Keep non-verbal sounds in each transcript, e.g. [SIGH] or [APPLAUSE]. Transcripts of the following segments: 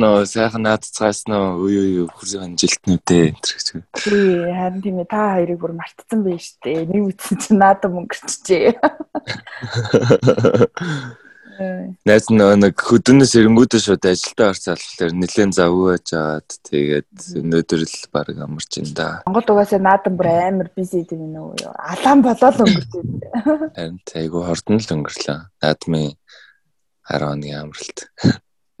Уу? Сайхан наадцгаасан уу? Үй үй хүрсэн жилтнүүдээ энэ гэж. Тий, харин тийм ээ та хоёрыг бүр мартсан байж тээ. Нэг үтсэн чинь наадам өнгөрчихжээ. [LAUGHS] Найз нэг хөдөнөөс эрэнгүүдээ шууд ажилдаа орсон болохоор нэлээд завгүй байж аваад тэгээд өнөөдөр л баг амарч ин да. Монгол угаасаа наадам бүр амар бизи гэдэг юм уу? Алаан болоод өнгөрдөг. Харин айгу хордон л өнгөрлөө. Наадмын 10 оны амралт.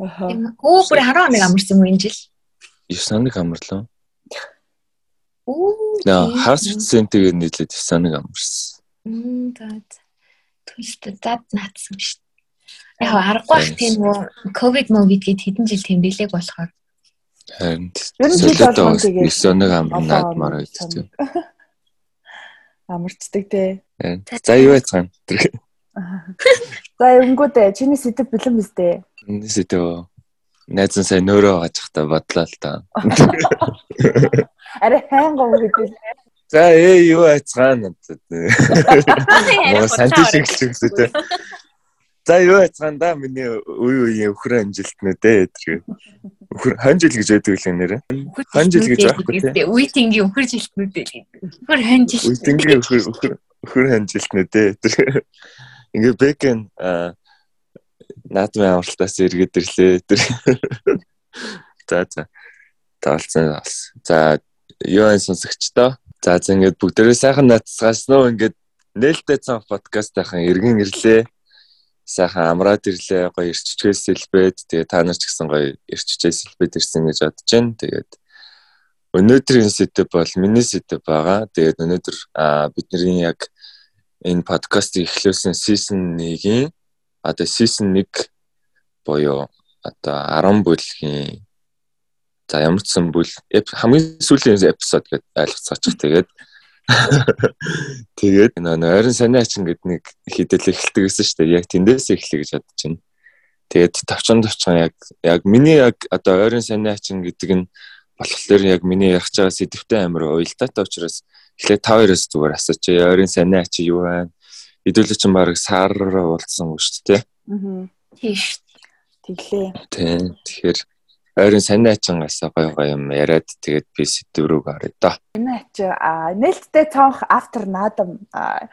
Аа. Оо бүр 10 оны амарсан юм энэ жил. 9 оног амарлаа. Оо. Наа хас центиг нийлээд 9 оног амарсан. Мм за. Түлхтэй зад наатсан шүү дээ. Яг аргагүй бах тийм үү ковид мовид гээд хэдэн жил тэмдэглээг болохоор. Харин. Ер нь жил болгон тэгээд 9 оног амарнаад маар байдаг. [LAUGHS] Амарчдаг те. За юу яцгаана. За өнгөдөө чиний сэдв бэлэн биз дээ. Миний сэдв найз нь сайн нөөрөө гажихтаа бодлоо л та. Аре хайнгов гэдэг. За ээ юу айцгаана. Моо санти шиг л гэсэн. За юу айцгаана да миний үе үеийн өхөр амжилтнууд ээ тэр. Өхөр хонжил гэж байдаг л нэрэ. Хонжил гэж байхгүй тийм. Үеийнгийн өхөр жилтнүүд ээ. Өхөр хонжил. Үеийнгийн өхөр өхөр өхөр хонжилтнууд ээ тэр. Ингээ бэкэн наадмын амралтаас эргээд ирлээ тэр. За за. Таалцсан бас. За юу энэ сонсогчдоо. За за ингээд бүгдээрээ сайхан наацгааснаа ингээд нээлттэй цан подкастынхан эргэн ирлээ. Сайхан амраад ирлээ. Гоё ирччгээс сэлбээд тэгээ та нар ч гэсэн гоё ирччээс сэлбээд ирсэн гэж бодож байна. Тэгээд өнөөдрийн сэдв бол миний сэдв байгаа. Тэгээд өнөөдөр бидний яг энэ подкастыг эхлүүлсэн season 1-ийн одоо season 1 буюу одоо 10 бүлгийн за ямар ч сан бүл хамгийн сүүлийн эпизод гэдээ ойлгоцоочих тэгээд [LAUGHS] тэгээд нөө ойрон санаа ачин гэд нэг хідэл эхэлдэг гэсэн шүү дээ яг тэндээс эхлэе гэж бодож байна. Тэгээд тавчан тавчан яг яг миний яг одоо ойрон санаа ачин гэдэг нь болохоор яг миний ярих чагаа сэдвтэй амар уялдаатай учраас эхлээд та хоёроос зүгээр асууч. Ойрын санаа чи юу байна? Хэдүүлээ чинь баг сар уулзсан үг шүү дээ. Аа. Тийш. Тэглээ. Тийм. Тэгэхээр ойрын санаа ачингаас гоё гоё юм яриад тэгээд би сэдв рүү гарыг да. Энэ ач нээлттэй цонх автор наадам аа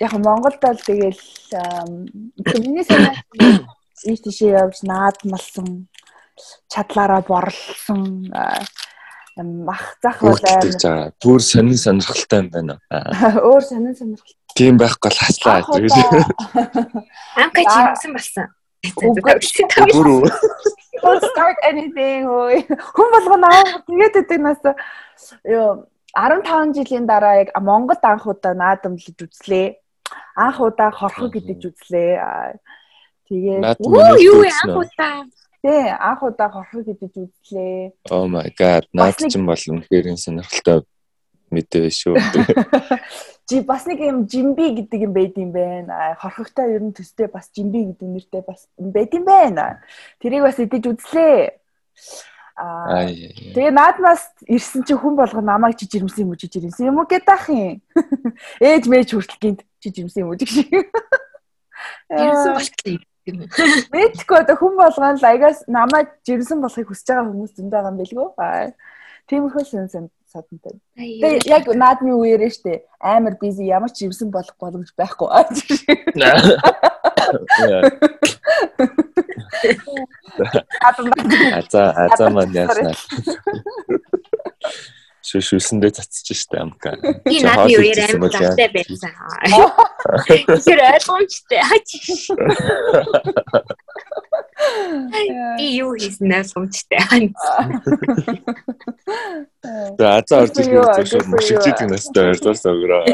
яг Монголд бол тэгэл миний санаа ийш [COUGHS] тийшээ явж наадмалсан чадлаараа борлсон мах зах бол амар бүр сонин сонирхолтой юм байна. [LAUGHS] Өөр сонин сонирхолтой. Тийм байхгүй л хаслаа. Амка [LAUGHS] чи юмсан болсон. Бүр Don't start anything. Хүн болгоно тэгээд гэдэг нас ёо 15 жилийн дараа яг Монгол анх удаа наадамлж үзлээ. Анх удаа хорхог гэдэж үзлээ. Тэгээд юу анх удаа Тий, анх удаа хорхог идэж үзлээ. Oh my god, наад чинь бол үнэхээр сонирхолтой мэдээ шүү. [LAUGHS] Жи бас нэг юм жимби гэдэг юм байд юм байна. Хорхогтой ер нь төстэй бас жимби гэдэг нэртэй бас байд юм байна. Тэрийг бас идэж үзлээ. Аа. Тэгээ наадмаас ирсэн чи хүн болго намайг чи жирэмсэн юм уу чи жирэмсэн юм уу гэдах юм. [LAUGHS] Ээж мэж хүртэл гинт чи жирэмсэн юм уу гэх шиг. Жирэмсэн болтлоо Мэдгүй одоо хүн болгоно л аягаас намайг жирэмсэн болохыг хүсэж байгаа хүмүүс зөндөө байгаа юм билгүү. Тиймэрхүү сэн садантай. Тэгээ яг наадмын үеэрээ штэ. Амар бизи ямар ч жирэмсэн болох боломж байхгүй. Аза аза маань яснаа [LAUGHS] шүшүүлсэндээ цацж штэ амка. Би наад юу ярь амар давтай байсан. [LAUGHS] Тэр ойлгомжтой. Би юу хийсэн ойлгомжтой. За азаа орж ирэх гэж машигч идэг настай ойртоос өгрөө.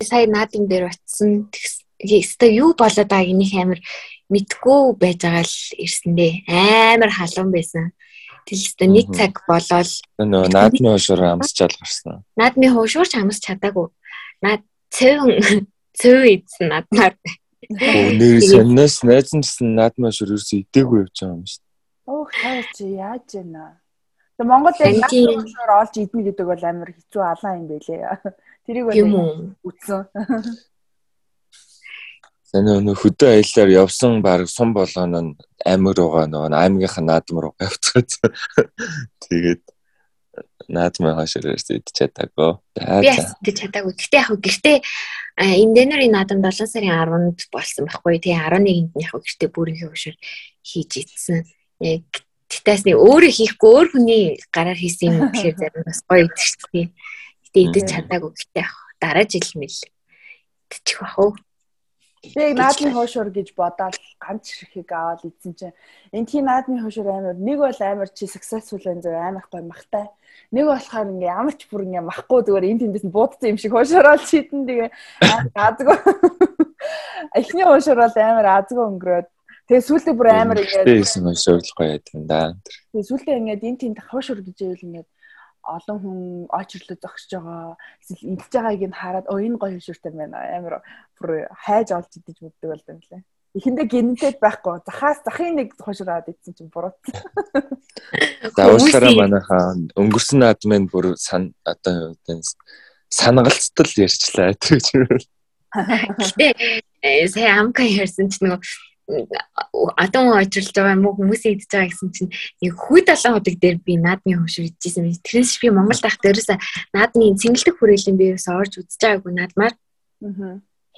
Сая наадам дээр очсон. Өстө юу болоод байгааг нэг амар мэдгүй байж байгаа л ирсэндээ амар халуун байсан. Тэгэл нэг цаг болоод нөө наадмын хуушуур амсчаал гарсан. Наадмын хуушуур ч амсч чадаагүй. Наад цэвэн [LAUGHS] цэвэн ийдсэн наадмаар. Нэр сонноос найз нь гэсэн наадмын хуушуур ерөөсөө идээгүй явж байгаа юм шүү дээ. Оо хаач яаж яана. Тэгээ Монгол яг наадмын хуушуур олж идэнэ гэдэг бол амар хэцүү алаан юм байлээ. [LAUGHS] Тэрийг бол үтсэн. [LAUGHS] Таны өнөө хөдөө аяллаар явсан баг сум болгоно нь амир байгаа нөгөө аймгийнхаа наадам руу явцгац. [LAUGHS] Тэгээд наадмын хаширээс идэж чадаагүй. Би идэж чадаагүй. Гэхдээ яг гэртээ энэ дэнэрийн наадам 7 сарын 10-нд болсон байхгүй тий 11-нд нь яг гэртээ бүрийн хөвшөр хийж идсэн. Яг Тэгтээс нэг өөрөө хийхгүй өөр хүний гараар хийсэн юм гэхээр зарим бас гоё шүү дээ. Гэтэ идэж чадаагүй гэхдээ яг дараа жил мэл идчих бах уу. Би наадмын хуушур гэж бодоод ганц ширхийг аваад идсэн чинь энэ тийм наадмын хуушур амар нэг бол амар чи successful энэ зөв амар гоё махтай. Нэг болохоор ингээ ямар ч бүр ингээ махгүй зүгээр энэ тэндээс буудсан юм шиг хуушураад чидэн тэгээ азгүй. Эхний хуушур бол амар азгүй өнгөрөөд Тэгээ сүүлдээ бүр амар ингээд байсан нь шоглохгүй яа тийм да. Тэгээ сүүлдээ ингээд энэ тийм хавшур гэж байвал ингээд олон хүн очрлоо зогсож байгаа эсвэл идж байгааг нь хараад оо энэ гоё хөвшөртэй байна амар бүр хайж олж идэж мэддэг болд юм лээ. Эхэндээ гинтэд байхгүй захаас захын нэг хошроод идсэн чинь буруу. За уушлаараа манайхаа өнгөрсөн наадмын бүр сан одоо санагалцтал ярьчлаа [LAUGHS] гэж. Гэтэ сая амка ярьсан чинь нөгөө адуу очрлж байгаа юм уу хүмүүсийн идэж байгаа гэсэн чинь нэг хүй далайн ходог дээр би наадмын хөвшөр идчихсэн юм. Тэрээс би Монгол дахь дээрээс наадмын цэнгэлдэх хүрээлэн би ерөөсөөр орж үзэж байгаагүй наадмаар.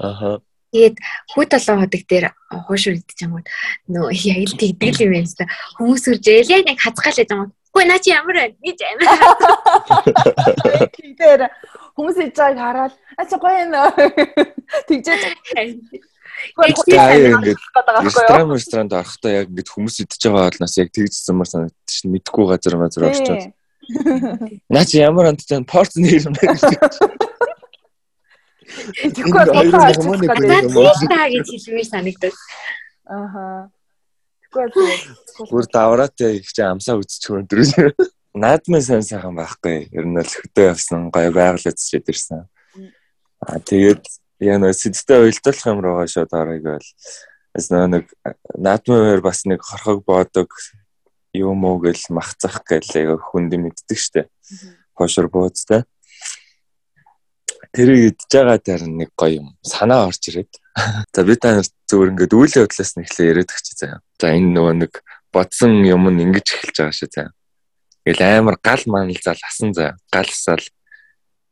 Аа. Тэгээд хүй далайн ходог дээр хөвшөр идэж байгаа нөө яг л тэгдэл юм байна. Хүмүүс үрж яг нэг хазгаалж байгаа юм. Үгүй наа чи ямар байна? Гэж амир. Тэгээд хүмүүс идэж байгааг хараад ачаа гоё нэ. Тэгжээ. Тэгээд ресторан ресторанд орохдоо яг ингэж хүмүүс идэж байгаа болноос яг тэгж замар санагдчих шин мэдхгүй газар мазар орчоод. [LAUGHS] Наа чи ямар амттай порц нэр юм бэ? Тэгэхгүй таа гэж хэлмээр санагдав. Ааха. Тэгэхгүй бүр давраатай их чи амсаа үзчих өндөр. Наадмын сайн сайхан байхгүй. Ер нь л хөдөө явсан гоё байгаль үзчихэд ирсэн. Аа тэгээд яг нэг сэдвтэй уялдуулах юм руугаа шууд орыг бол бас нэг наадмын бас нэг хорхог боодог юм уу гэл махцах гэл хүнд мэддэг штэ. Хошор бууцтай. Тэрийг идж байгаа дээр нэг гоё юм санаа орж ирээд. [LAUGHS] За би та нарт зөвөр ингээд үйл явдлаас нь эхлээ яриад өгч заяа. За энэ нөгөө нэг бодсон юм нь ингэж эхэлж байгаа шүү заяа. Ингээл амар гал манал зал асан заяа. Галсаал.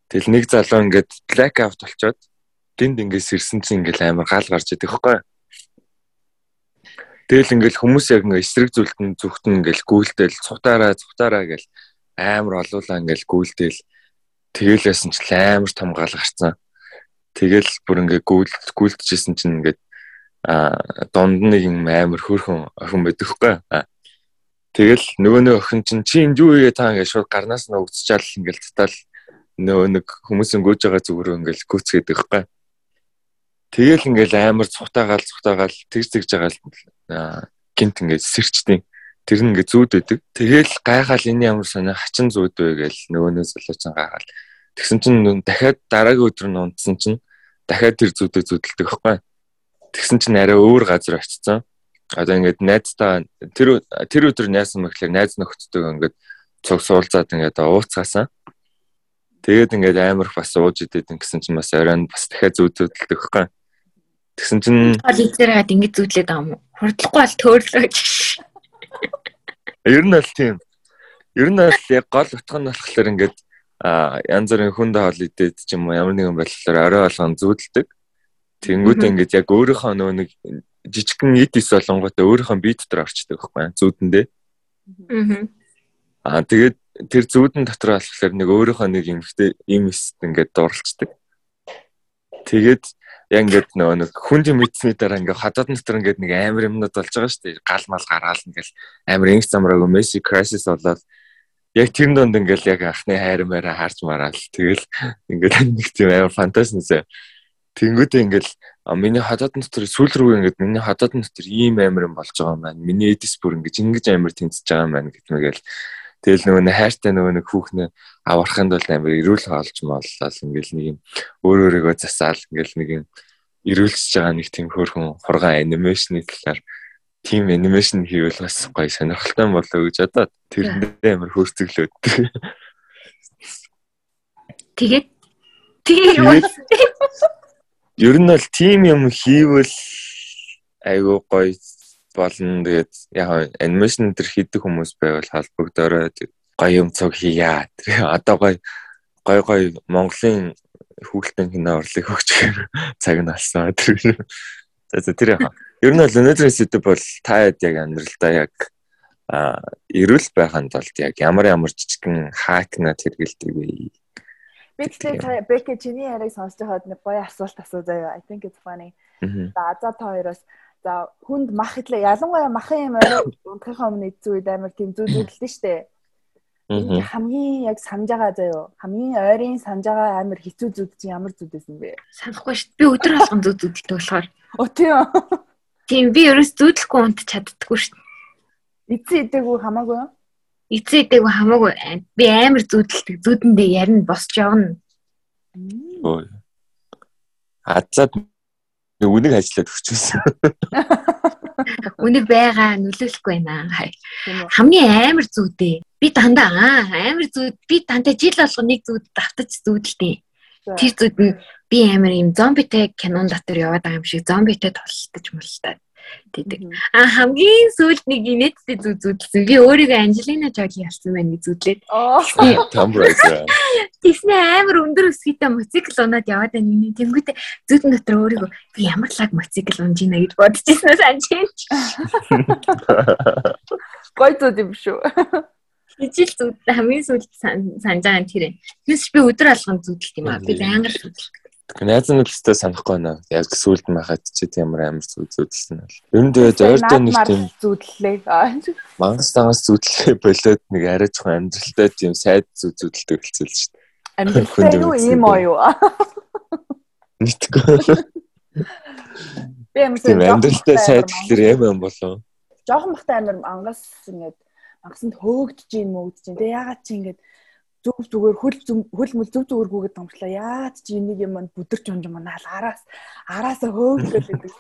Тэгэл нэг залуу ингээд black out болчоод гинт ингээс ирсэн чинь ингээл амар гал гарч идэх хэвгүй. Тэгэл ингээл хүмүүс яг ингээ эсрэг зүйлтэн зүгтэн ингээл гүйлтэл цутаараа цутаараа гэл амар олуулаа ингээл гүйлтэл тэгэлээсэн ч амар том гал гарцсан. Тэгэл бүр ингээ гүйл гүйлдэжсэн чинь ингээд а донд нэг юм амар хөөрхөн охин байдаг хгүй. Тэгэл нөгөө нэг охин чинь чи энэ юу вэ та ингээд шууд гарнаас нь өгцчаал ингээл татал нөгөө нэг хүмүүсийн гүйж байгаа зүгрөө ингээл гүцгээд байхгүй. Тэгэл ингээл амар цухтаагаал цухтаагаал тэгж тэгж байгаа гинт ингээд сэрчдیں۔ Тэр нь ингээд зүүд байдаг. Тэгэл гайхаал энэ ямар сонио хачин зүүд вэ гээл нөгөөнөөс солиоцсон гайхаал. Тэгсэн чинь дахиад дараагийн өдөр нь унтсан чинь дахиад тэр зүүдээ зүүдэлдэг байхгүй. Тэгсэн чинь арай өөр газар очицсан. Одоо ингээд найзтаа тэр тэр өдөр найсан мэхлээр найз нөхдөдөө ингээд цуг суулзаад ингээд ууцгаасан. Тэгээд ингээд амар бас ууж идэт гэсэн чинь бас оройн бас дахиад зүүдэлдэг байхгүй. Тэгсэн чинь бол изээрээд ингэж зүтлээд байгаа юм. Хурдлахгүй бол төөрлөө гэж. Ер нь аль тийм. Ер нь аль яг гол утга нь болохоор ингээд а янз бүрийн хүнд хоол идээд ч юм уу ямар нэгэн байдлаар орой болгон зүудэлдэг. Тэнгүүд ингээд яг өөрийнхөө нөө нэг жижигхэн итис болонготой өөрийнхөө бие дотор орчдөг байхгүй зүүдэндээ. Аа тэгээд тэр зүүдэн дотор болохоор нэг өөрийнхөө нэг юмхтэй им эсэд ингээд дурлцдаг. Тэгээд яг ингээд нөгөө нэг хүнд юм мэдсэний дараа ингээд хадаад дотор ингээд нэг амар юмнууд болж байгаа шүү дээ. Гал мал гараал ингээд амар инх замраагүй Месси crisis болоод яг тэр донд ингээд яг анхны хайрмаараа харж мараал. Тэгэл ингээд нэг тийм амар фантастик. Тэнгүүдээ ингээд миний хадаад дотор сүүл рүү ингээд миний хадаад дотор ийм амар юм болж байгаа юм байна. Миний эдис бүр ингээд ингэж амар тэнцэж байгаа юм байна гэдмэгээл Тэгэл нөгөө хайртай нөгөө нэг хүүхнээ аврахын тулд амар эрүүл хаалж моллол ингээл нэг юм өөр өөрийгөө засаал. Ингээл нэг юм эрүүлж байгаа нэг тийм хөөрхөн хургаан анимашны талаар тийм анимашн хийвэл бас гоё сонирхолтой болоо гэж одоо тэрэндээ амар хөөцөглөөд. Тэгээд? Тэгээд ер нь бол тим юм хийвэл айгүй гоё болно. Тэгээд яг анимашн төр хийдэг хүмүүс байвал холбогдорой гоё юм цог хийя. Одоо гоё гоё гоё Монголын хүүхэлдэйн кино урлыг өгчгээр цаг нь алсан тэр. За за тэр яа. Ер нь бол өнөөдрийн сэдв бол та хэд яг амьдралдаа яг а эрүүл байханд бол яг ямар ямар жижигхэн хакнад хэрэгэлдэг вэ? Би тэгэхээр Бэкэ чиний яриг сонсож байхад нэг гоё асуулт асуу заяа. I think it's funny. За за та хоёроос за хүнд мах идлээ. Ялангуяа махын юм орой унтахын өмнө эзүү үед амар тийм зүү зүүдэлдэн [COUGHS] штэ. Хамгийн яг санаж байгаа заяо. Хамгийн ойрын санаж байгаа амар хэцүү зүуд чинь ямар зүуд байсан бэ? Санахгүй шүү дээ. Би өдөр болгон зүуд зүудэлтэй болохоор. Оо тийм. [LAUGHS] Тийм би ерөөс зүудлэхгүй унт чаддаггүй шүү дээ. Эцээ идэггүй хамаагүй юу? Эцээ идэггүй хамаагүй. Би амар зүудэлдэг. Зүудэндээ ярина босч явна. Ой. Хацаад үнийг ажиллаад өгчөөсөн. [LAUGHS] Үнийг байгаа нөлөөлөхгүй байна. Хамгийн амар зүүдээ. Би дандаа амар зүүд би дандаа жил болго нэг зүүд давтаж зүүдэлтэй. Тэр зүүд нь би амар юм зомбитэй кинон дотор яваад байгаа юм шиг зомбитэй тултаж мултаад гэдэг. А хамгийн сүүлд нэг инээдтэй зүг зүудэлсэн. Би өөрийгөө Анжелина Жоли ялсан байна гэж Brady. Тэснэ амар өндөр өсгийтэй мотоцикл унаад яваад байна. Тэнгүүтээ зүудэн дотор өөрийгөө би ямар лаг мотоцикл унж ийна гэж бодож ирсэн санаж байна. Гой зүуд юм шүү. Ижил зүуд хамгийн сүүлд санаж байгаа юм тэр. Тэс би өдөр алган зүудэлт юм аа. Би байнга зүудэлт. Найз нь л өстой санахгүй байна. Яг сүулт махад чи ямар амар зүуд зүудэлсэн бол. Ер нь тэгээд ойртой нэг тийм зүудлээ. Мангас тангас зүудлээ болоод нэг арай жоохон амьдралтай тийм сайд зүуд зүудэлтэй хэлцэл шүү дээ. [LAUGHS] Амьдралтай юу ийм аа юу? Нийтгүй. Би амар тийм амьдралтай сайд гэхэлэр юм юм болов. Жохон бахтай амар ангас ингээд ангасанд хөөгдөж юм мөгдөж юм. Тэгээ ягаад чи ингээд зүг зүгээр хөл хөл мөл зүг зүгээргүйгээд томчлаа. Яаж чи энийг юм маань бүдэрч унж манаа араас араасаа хөөгдөл гэдэг.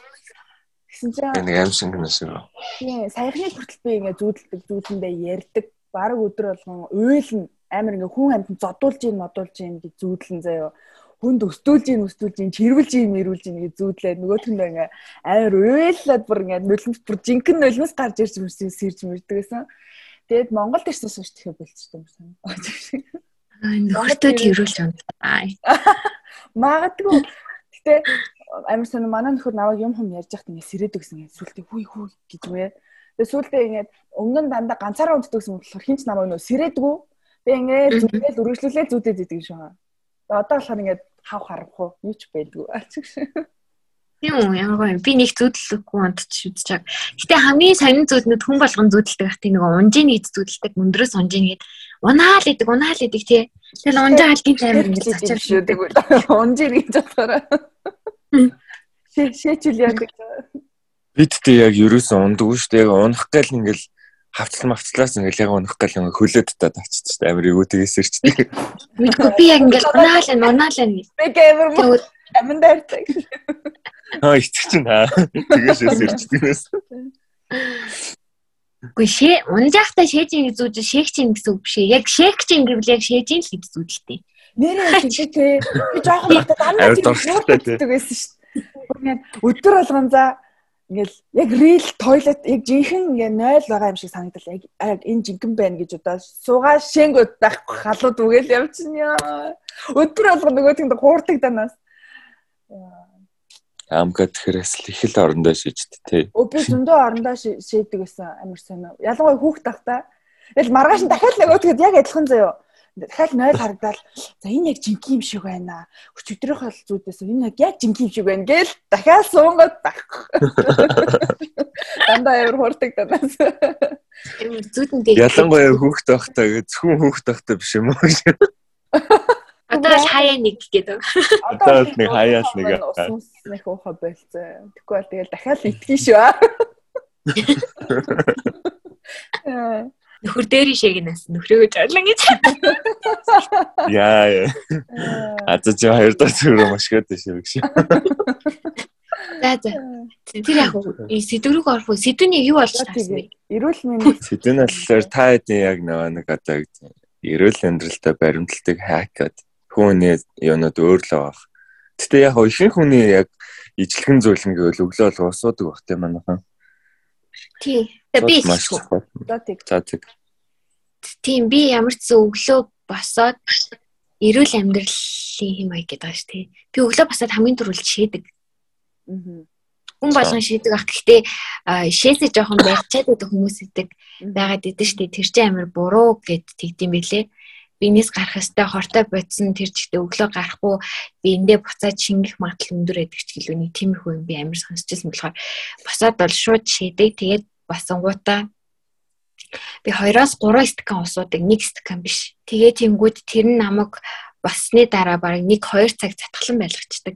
Гэсэн чинь нэг аим шиг юм. Тийм, саяхны хүртэл би ингээ зүүдэлдэг, зүүдэндээ ярьдаг. Бараг өдөр болгон уйлна амар ингээ хүн амьд зодуулж ийн модуулж ийн гэж зүүдлэн заяо хүнд өстүүлж ийн өстүүлж ийн чирвэлж ийн мэрүүлж ийн гэж зүүдлээд нөгөөх нь ингээ амар уйлаад бүр ингээ нулимс бүр жинхэнэ нулимс гарч ирж мөрсөн сэрж мөрдөг гэсэн. Тэгээд Монголд ирсэн сууч тэгэхээр болчихсон юм санаа. Нөхөртөө тэрүүлж унтаа. Магадгүй. Гэтэ амар сонир манай нөхөр наваг юм хүм ярьж байхад ингэ сэрээд өгсөн. Сүултээ хүй хүй гэж үе. Тэгээд сүултээ ингэ өмнө нь дандаа ганцаараа унтдаг гэсэн болохоор хинч намайг нөө сэрээдгүү. Би ингэ зүтгэл үргэлжлүүлээ зүтэд идэг юм шиг байна. Одоо болохоор ингэ хав харахгүй юу ч байдгүй. Тийм үү ямар гоё би нэг зүудлэхгүй унтч үзэж чаг. Гэтэ хамгийн сонин зүуднүүд хүн болгон зүудэлдэг гэх тийм нэг унжийн нэг зүудэлдэг өндрөөс унжийн гээд унаал идэг унаал идэг тий. Тэгэл унжаа алгийн таймер ингэж зачаар шүү тэгвэл [LAUGHS] унжийн гэж бодохоор. Шээчүүл яадаг. Бид тэ яг ерөөсөн ундаггүй шүү дээ. Яг унах гал ингээл хавцлан мавцлаас ингээл яг унах гал ингээ хөлөөд та тавчиж амар эвгүй тэгээсэрчдэг. Би яг ингээл унаал унаал гэж. Би гэмэр амин дайртай. [LAUGHS] Аа иччих чинь аа. Тэгээс ирчдэг нэс. Гүй шээ унжаахта шээжин гэж зүүж шээгчин гэсэн үг биш ээ. Яг шээгчин гэвэл яг шээжин л гэж зүүдэлтэй. Нэрээ тийм тий. Би жоохон багтаа [LAUGHS] дандаа тийм байсан шүү дээ. Өдөр болгон за ингээл яг real toilet яг жинхэнэ ингээ 0 байгаа юм шиг санагдал яг энэ жинхэнэ байна гэж удаа суугаа шэнгүүд байхгүй халууд үгээл явчихна яа. Өдөр болгон нөгөө тийм хуурдаг данаас. Амкад тэгэхээр л их л орондоо шийддэг тий. Өө би зөндөө орондоо шийддэг гэсэн амар сонио. Ялангуяа хүүхд тахта. Тэгэл маргааш нь дахиад нөгөө тэгэд яг адилхан заяо. Дахиад 0 харагдаад за энэ яг жинхэнэ юм шиг байна. Хүч өдрөх бол зүудээс энэ яг жинхэнэ юм шиг байна гээл дахиад суугаад байхгүй. Дандаа ямар хурдаг данаас. Зүудэндээ. Ялангуяа хүүхд тахта гэж зөвхөн хүүхд тахта биш юм уу? [LAUGHS] Одоо л хаяа нэг гэдэг. Одоо л нэг хаяа л нэг. Нэг уухай болцсон. Тэгэхгүй бол тэгэл дахиад итгэн шүү. Нөхөр дээр шигнээс нөхрөөгөө жаглан гэж. Яа чи хоёр дахь зүрх маш гэдэг шиг шиг. За за. Тэр яг сэдврүүг орох уу? Сэдвний юу болж таарсан бэ? Эрүүл мэндийн сэдвэн болохоор та хэдийн яг нэг одоо эрүүл амьдралтай баримтлагдаг хакад хүний юунууд өөр л байгаа. Гэтэ яг ихэнх хүний яг ижлэгэн зүйлэн гэвэл өглөө болго суудаг бах тийм манайхан. Тий. Би За тэг. Тийм би ямар ч зэн өглөө босоод эрүүл амьдралын хэм маяг гэдэг шүү тий. Би өглөө босоод хамгийн түрүүл шийдэг. Аа. Хүн болгон шийдэг ах гэхдээ шээсээ жоохон барьчаад байдаг хүмүүс идэг байгаад идэв дээ. Тэр чинь амар буруу гэд тэгдэм билээ. Бинээс гарах хэвээр хортой бодсон тэр чигтээ өглөө гарахгүй би эндээ буцаад шингэх магадлал өндөр байдаг ч гэлөө нэг тиймэрхүү юм би амар сонсчихсан болохоор босоод бол шууд шийдэг. Тэгээд басангуудаа би 2-оос 3 стакан ус уудаг, 1 стакан биш. Тэгээ тэнгүүд тэр нь намайг басны дараа бараг 1 2 цаг затгалан байлгачдаг.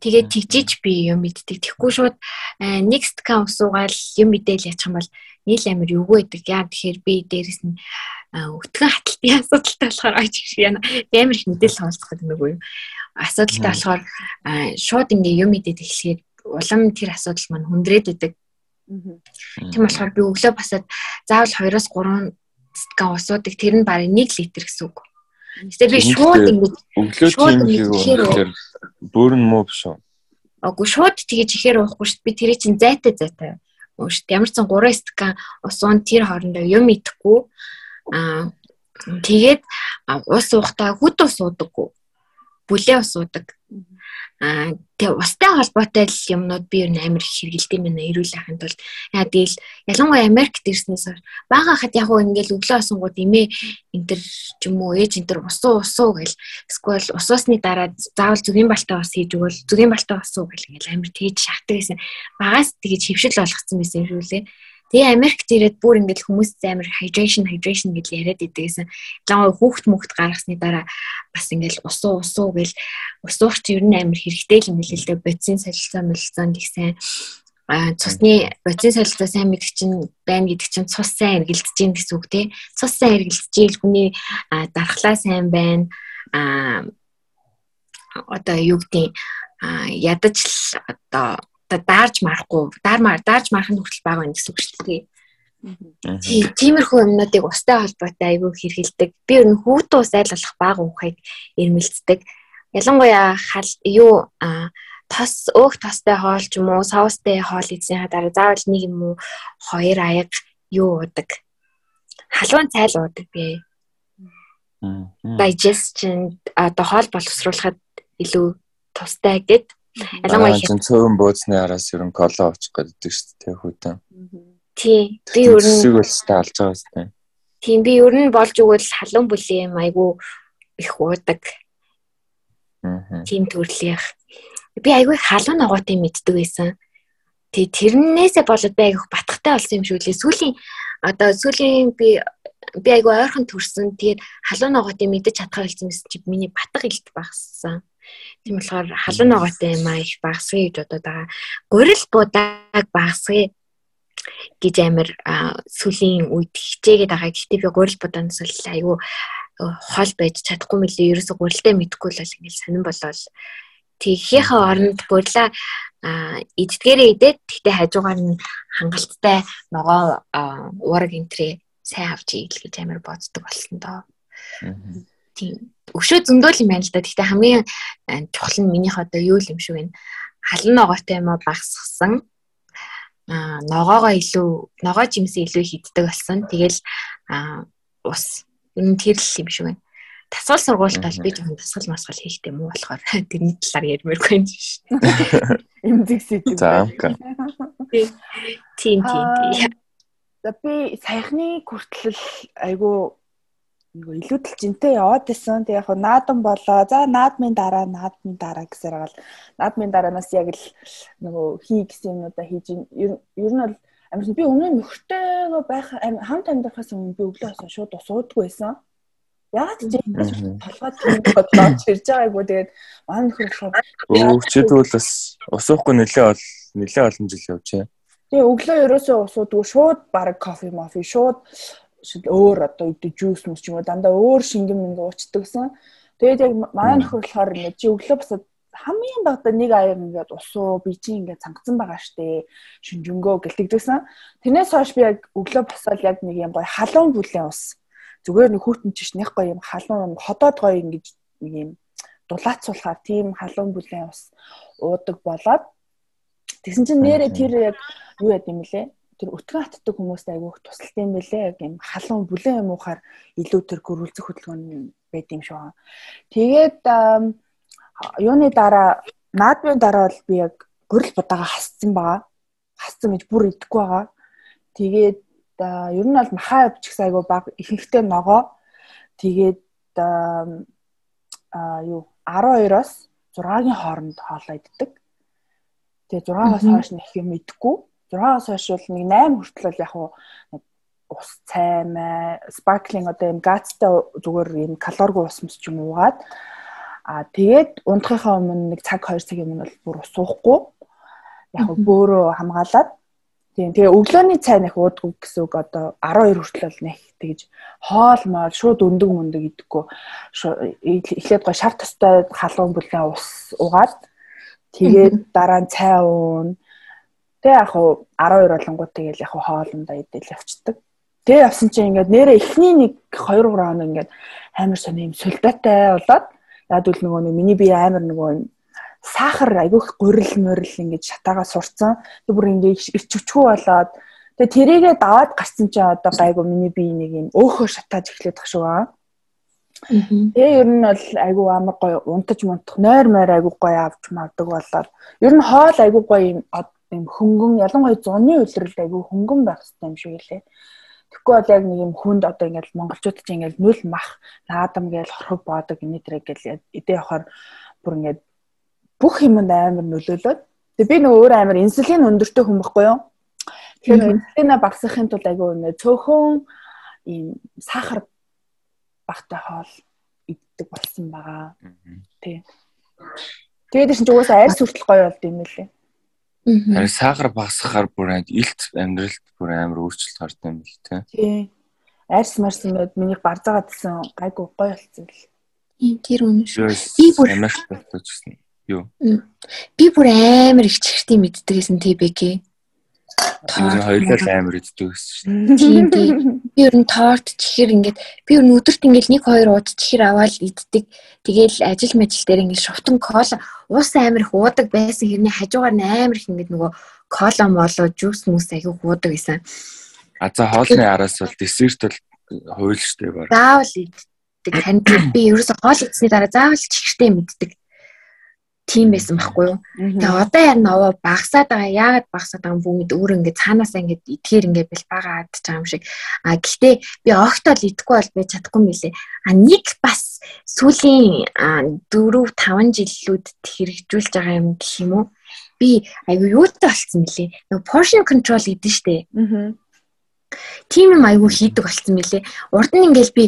Тэгээ тэгжиж би юм мэддэг. Тэгэхгүй шууд 1 стакан ус уугаал юм мэдээл ячих юм бол нийл амир юугүй байдаг. Яа тэгэхээр би дээрэс нь өтгөн хаталтын [LAUGHS] асуудалтай болохоор аж их яна амар их мэдээлэл хавуулах гэдэг нэг үү. Асуудалтай болохоор шууд ингээ юм мэдээд эхлэхээр улам тэр асуудал маань хүндрээд идэг. Тийм болохоор би өглөө басаад заавал 2-оос 3 стакан усуудаг. Тэр нь барыг 1 литр гэсэн үг. Гэтэ би шууд ингэж өглөө тийм хийхээр бүр нь муу биш үү? Агүй шууд тэгэж ихээр уухгүй шүү дээ. Би тэрий чинь зайтай зайтай. Ууш ямар ч сан 3 стакан ус уун тэр хоорондоо юм идэхгүй. Аа тэгээд ус уухтаа хүд ус уудаггүй. Бүлээ ус уудаг. Аа тэгээ устай холбоотой л юмнууд би ер нь амар их хэрэгэлдэм байна эрүүл ахын тулд. Яа тэгэл ялангуяа Америкт ирснээс бага хад яг уу ингээл өглөө осонгууд имээ энтер ч юм уу ээж энтер усуу усуу гэл эсвэл усуусны дараа заавал зүгийн балтаа ус хийж өгвөл зүгийн балтаа усуу гэл ингээл амар тэгж шахдаг гэсэн. Багаас тэгж хөвшил болгоцсон байсан эрүүлээ. Тэгээ Америкт ирээд бүр ингээд хүмүүс амар hydration hydration гэж яриад идэгсэн. Лаа хүүхд мөхт гаргасны дараа бас ингээд усуу усуу гэл усууч ер нь амар хэрэгтэй юм билээ л дээ. Бодисын солилцоо сайн а цусны бодисын солилцоо сайн мэдэх чинь байна гэдэг чинь цус сайн эргэлдэж гин гэсэн үг тий. Цус сайн эргэлдэж ийл хүний дархлаа сайн байна. а одоо юу гэдэг ядаж одоо одоо даарж марахгүй даармаар даарж марахын хүртэл байгаа юм гэсэн үг шүү дээ. Тийм тиймэрхүү юмнуудыг устай холбоотой айгүй хэрэгэлдэг. Би ер нь хүүтэн ус айлгах бага уухыг ирмэлцдэг. Ялангуяа хал юу тос өөх тостой хоол ч юм уу соустай хоол идсэнийхаа дараа заавал нэг юм уу хоёр аяг юу уудаг. Халуун цайл уудаг би. Digestion одоо хоол боловсруулахад илүү тустай гэд Ялангуяа хэн цөөн бөөцний араас ер нь коло очих гэдэг шүү дээ хүүтэн. Тий. Би ер нь зүг өлстэй алж байгаа шүү. Тийм би ер нь болж өгвөл халуун бүлийн айгу их уудаг. Аа. Тийм төрлийнх. Би айгу халуун ногоотыг мэддэг байсан. Тэг тэрнээсээ болоод би айгу батхтай болсон юм шүү лээ. Сүүлийн одоо сүүлийн би би айгу ойрхон төрсөн. Тэгээд халуун ногоотыг мэдэж чадхаа болсон гэсэн чи миний батга илт багссан. Тийм болохоор халуун ногоотой юм аа их багасгая гэж бодоод байгаа. Гурил будааг багасгая гэж амир сүлийн үед хичээгээд байгаа. Гэхдээ би гурил будаанаас л айгүй хол байж чадахгүй мөлий ерөөсө гурилтай мэдхгүй л ингээл сонирн болол тэгхийнхээ оронд гурилаа иддгээрээ идээд тэгтээ хажуугаар нь хангалттай ногоо уураг энтрээ сайн авч ийл гэж амир боддог болсон доо. Тийм өшөө зөндөл юм байна л да. Гэхдээ хамгийн э, чухал нь минийх одоо юу юм шиг байна. Халан ногоотой юм уу багсгсан. Аа ногоогоо илүү ногоо жимсээ илүү хиддэг болсон. Тэгэл аа ус энэ тэр л юм шиг байна. Тасгал сургуульд бол би жоохон тасгал масгал хийхтэй муу болохоор [LAUGHS] тэрний талаар ярмааргүй юм. [LAUGHS] Эмзэг сэдв. За. Тийм тийм тийм. За би саяхны хүртэл айгу нөгөө илүүдэл жинтэй яваад исэн. Тэг яг наадан болоо. За наадмын дараа наадмын дараа гэсээр гал наадмын дараанаас яг л нөгөө хий гэсэн юмудаа хийж ер нь бол амарсан би өмнө нөхөртэйгөө байх хамт амьдрахаас өмнө би өглөө хасаа шууд усуудгүй байсан. Яагаад ч юм толгой тийм бодлооч ирж байгаагүй тэгээд маань нөхөр өө чидвэл бас усуухгүй нэлээ бол нэлээ олон жил явжээ. Тэгээ өглөө ерөөсөө усуудгүй шууд баг кофе мофи шууд өөр одоо үүдээ жуус мөс ч юм уу дандаа өөр шингэн мэнг уучдагсан. Тэгээд яг манай нөхөр болохоор ингэ чи өглөө басаад хамгийн багадаа нэг аяар ингээд усуу би чи ингээд цангацсан байгаа штэ шүнжэнгөө гэлтэгдсэн. Тэрнээс хойш би яг өглөө босоод яг нэг юм гоё халуун бүлээн ус. Зүгээр нэг хүүтэн чиш нэг гоё юм халуун ходоод гоё ингэж нэг юм дулаацуулахаар тийм халуун бүлээн ус уудаг болоод тэгсэн чинь нэрээ тэр яг юу яд юм лээ тэр өтгөн хатдаг хүмүүст айгүйх тусалт юм бэлээ яг юм халуун бүлээн юм уухаар илүү тэр гөрүүлзэх хөдөлгөөн байд юм шиг. Тэгээд юуны дараа наадмын дараа бол би яг гөрөл будаага хассан байгаа. Хассан гэж бүр идэхгүй байгаа. Тэгээд ер нь бол махаа явчих айгу баг ихэнхдээ ногоо. Тэгээд а юу 12-оос 6-гийн хооронд хоолоо иддэг. Тэгээ 6-аас хойш нэг юм идэхгүй. 6-аас хойш бол нэг 8 хүртэл бол яг ус цай мэ sparkling одоо юм газтай зүгээр юм калоргүй ус мс ч юм уугаад. А тэгээд унтахынхаа өмнө нэг цаг 2 цагийн өмнө бол бүр ус уухгүй. Яг бөөрөө хамгаалаад. Тийм тэгээ өглөөний цай нэх уудгүй гэсэн үг одоо 12 хүртэл бол нэх тэгж хоол моол шууд өндөг мөндөг идэхгүй эхлээд гоо шав тастай халуун бүлээн ус угаад тэгээд дараа нь цай уун тэгээ яг 12 болонгууд тэгэл яг хоолндоо идэл явцдаг Тэгээ явсан чинь ингээд нэрээ эхний нэг 2 3 хоног ингээд амар сони юм солидатай болоод яад үл нөгөө нэг миний бие амар нөгөө сахар айгүйх гурил мөрил ингээд шатаага сурцсан. Тэг бүр ингээд ирчвчгүй болоод тэгээ тэрийгээ даваад гарсан чинь одоо гайгүй миний бие нэг юм өөхөө шатааж эхлэх шиг байна. Тэгээ ер нь бол айгүй амар гоё унтаж мунтах нойр мойр айгүй гоё авч мавдаг болоод ер нь хоол айгүй гоё юм хөнгөн ялангуяа зуны үйлрэл айгүй хөнгөн байх хэрэгтэй юм шиг лээ. Тэгэхгүй бол яг нэг юм хүнд одоо ингээл монголчууд чинь ингээл нүл мах наадам гээл хорхог боодог энэ төрэг гээл эдээ явахаар бүр ингээд бүх юмд амар нөлөөлөд. Тэгээ би нөгөө өөр амар инсулин өндөртэй хүн байхгүй юу? Тэгэхээр инсулина багасгахын тулд айгүй нэ цөөхөн ийм сахар багтай хоол иддэг болсон байгаа. Тий. Тэгээд чинь угаасаа арьс хүртэл гоё болд юм лээ. Харин сахар багасгахаар бүр илт амьдралд бүр амар өөрчлөлт гардаг юм л тий. Тий. Арьс марс ингээд миний барзаагаа тэлсэн гайгүй гоё болсон л. Тэр үнэн шүү. Би бүр амар болчихсон. Юу? Би бүр амар их чихртий мэддэгсэн бэкэ. Тэр хоёулаа амар иддэг гэсэн шүү. Тийм тийм. Би ер нь торт чихэр ингээд би ер нь өдөрт ингээд нэг хоёр ууд чихэр аваад иддэг. Тэгээл ажил мэл дээр ингээд шовтон кола уус амар их уудаг байсан хэрнээ хажуугаар амар их ингээд нөгөө кола молоо жуус мүс аягүй уудаг гэсэн. А за хоолны араас бол десерт бол хуйл штэ баг. Заавал иддэг. Танд би ерөөсө хоол идсний дараа заавал чихэртэй мэддэг тийм байсан байхгүй юу. Тэгээ одоо яг новоо багасаад байгаа. Яагаад багасаад байгаа юм бүү мэд өөр ингээд цаанаас ингээд итгэхэр ингээд бэл бага адж байгаа юм шиг. А гэхдээ би огтол идэхгүй бол би чадахгүй мөлий. А нэг бас сүүлийн 4 5 жилүүд хэрэгжүүлж байгаа юм гэх юм уу? Би айгу юутай болцсон мөлий. Нөгөө portion control гэдэг нь штэ. Аа тийм юм айгүй хийдэг болсон мөлий. Урд нь ингээл би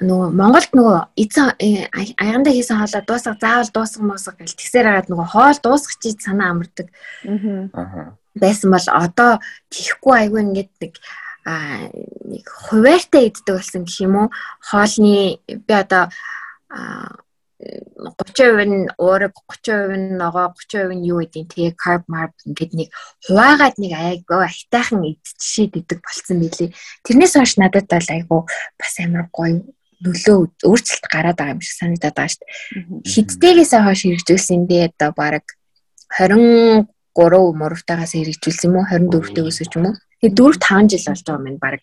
нөгөө Монголд нөгөө эзэн э, аягандаа хийсэн хоолоо дуусах заавал дуусах мосох гэл тэгсээр хагаад нөгөө хоол дуусах чи санаа амардаг. Аа. Байсан бол одоо тийхгүй айгүй ингээд нэг а нэг хуваартай иддэг болсон гэх юм уу хоолны би одоо 30% нь уураг 30% нь ногоо 30% нь юу гэдэг тэгээ carb marb ингээд нэг хуваагаад нэг айгаа ахтайхан идчихээд идэг болцсон билий. Тэрнээс хойш надад бол айгу бас амар гоё нөлөө өөрчлөлт гараад байгаа юм шиг санагдаад байгаа шүү дээ. Хидтэйгээс хойш хэрэгжүүлсэн дээ одоо баг 23 мурвтаагаас хэрэгжүүлсэн юм уу 24-тэйгээс ч юм уу. Тэгээ 4 5 жил болж байгаа юм байна баг.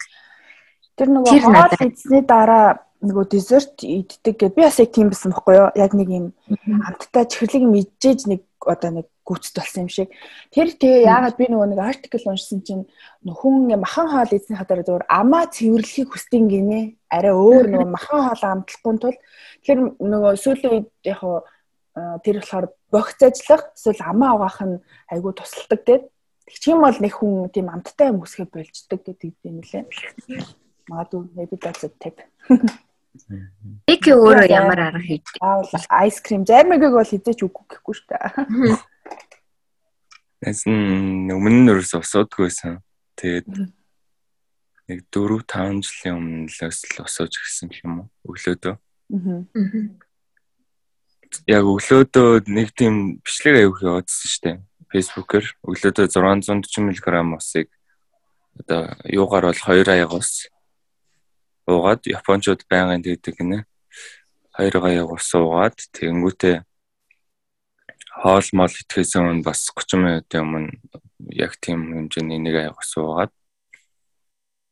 Тэр нөгөө хоол идсний дараа нөгөө десерт иддэг гэд би бас яг тийм байсан байхгүй юу? Яг нэг юм хамттай чихэрлэг юм идчихэж нэг одоо нэг гүцэд болсон юм шиг. Тэр тэгээ яагаад би нөгөө нэг артикл уншсан чинь хүн махан хоол эзний хадаар зөвөр амаа цэвэрлэхийг хүсдэг гинэ. Арай өөр нөгөө [LAUGHS] махан хоол амтлахгүй тул тэр нөгөө сүүлийн үед яг тэр болохоор богц ажиллах эсвэл амаа угаах нь айгүй тусалдаг те. Тэг чим бол нэг хүн тийм амттай юм өсгөө болждаг гэдэг юм лээ. Магадгүй maybe that's a tip. [LAUGHS] Эки өөрөө ямар арга хийдэг? Аавал айскрим зармигийг бол хизээч үгүй гэхгүй шүү дээ. [LAUGHS] Тэсэн өмнө нь ерөөс усуудгүйсэн. Тэгээд нэг 4 5 жилийн өмнө л усууж гисэн юм уу? Өглөөдөө. Аа. Яг өглөөдөө нэг тийм бичлэг аяух явуулсан шүү дээ. Facebook-оор өглөөдөө 640 мг усыг одоо юугаар бол 2 аягаас уугаад японочууд байнгын тэгдэг гинэ. хоёр гаяг ус уугаад тэгэнгүүтээ хоол мол итгэхээс өмнө бас 30 минутын өмнө яг тийм хэмжээний нэг аяг ус уугаад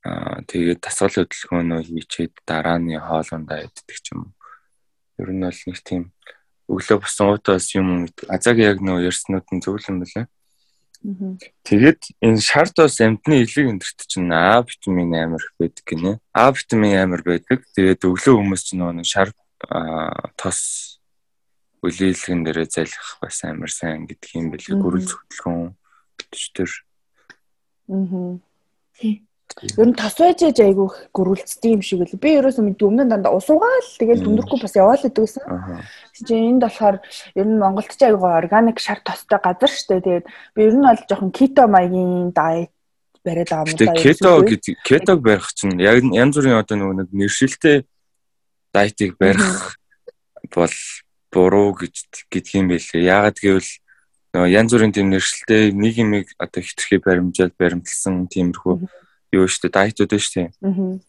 аа тэгээд дасгал хөдөлгөөнөө хийчээд дараа нь хоолундаа иддэг ч юм. Ер нь бол нэг тийм өглөө босон уутаас юм азаг яг нөө ярьснууд нь зөвлөн байлаа. Тэгээд энэ шар тос амтны илэг өндөрт чинь А витамин амар их байдаг гинэ. А витамин амар байдаг. Тэгээд өглөө хүмүүс чинь нөгөө шар тос үлээлгэн дээрээ залхих бас амар сайн гэдэг юм бэлээ. Гөрөл зөвтлгөн битчтэр. Аа. Тий. Ер нь тос байж ээж айгүй гөрүүлцдэг юм шиг л. Би ерөөсөө мэд өмнө дандаа усуугаал тэгэл дүндрэхгүй бас яваал гэдэг гэсэн. Тэгэж энд болохоор ер нь Монголд ч айгүй органик шар тостой газар штэ. Тэгээд би ер нь бол жоохон кето маягийн дайет бариад байгаа юм даа. Кето гэдэг кетог барих чинь яг янз бүрийн одоо нэг нэршилтэй дайтыг барих бол буруу гэж гэдг юм байлээ. Яагаад гэвэл нөгөө янз бүрийн тийм нэршилтэй нэг юм одоо хитрхи баримжаад баримтлсан тиймэрхүү юу штэ дайтууд штэ. Аа.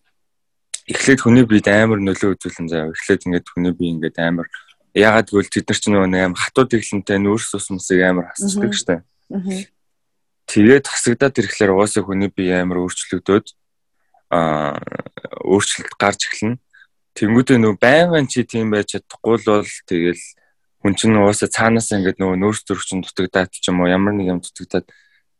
Эхлээд хүний биед амар нөлөө үзүүлэн заяа. Эхлээд ингээд хүний бие ингээд амар ягаад гэвэл тэд нар ч нөгөө амар хатууд иглэнтэй нүүрс усмсыг амар хасчдаг штэ. Аа. Тэгээд хасагдаад ирэхлээр угаасаа хүний бие амар өөрчлөгдөөд аа өөрчлөлт гарч эхэлнэ. Тэнгүүдээ нөгөө байнгын чи тийм байж чадахгүй л бол тэгэл хүн чинь угаасаа цаанаас ингээд нөгөө нөөц төрөгчин дутагдаад ч юм уу ямар нэг юм дутагдаад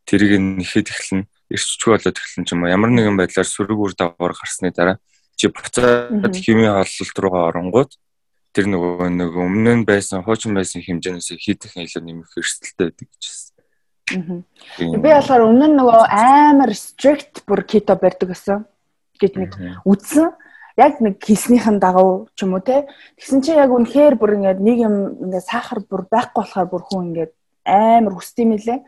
тэрийг нэхэд эхэлнэ ирччгүй болоод эхэлсэн ч юм уу. Ямар нэгэн байдлаар сөрөг үр дагавар гарсны дараа чи буцаад химийн холлолт руугаа оронгууд тэр нөгөө нэг өмнө нь байсан хуучин байсан хэмжээнээс хийдэх илүү нэмэх эрсдэлтэй байдаг гэж байна. Би болохоор өмнө нь нөгөө амар strict бүр keto барьдаг гэсэн. Гэж нэг үтсэн яг нэг хэлснийхэн дагав ч юм уу те. Тэгсэн чинь яг үнэхээр бүр ингээд нэг юм ингээд сахар бүр байхгүй болохоор бүр хүн ингээд амар хүсдэм мэлээ.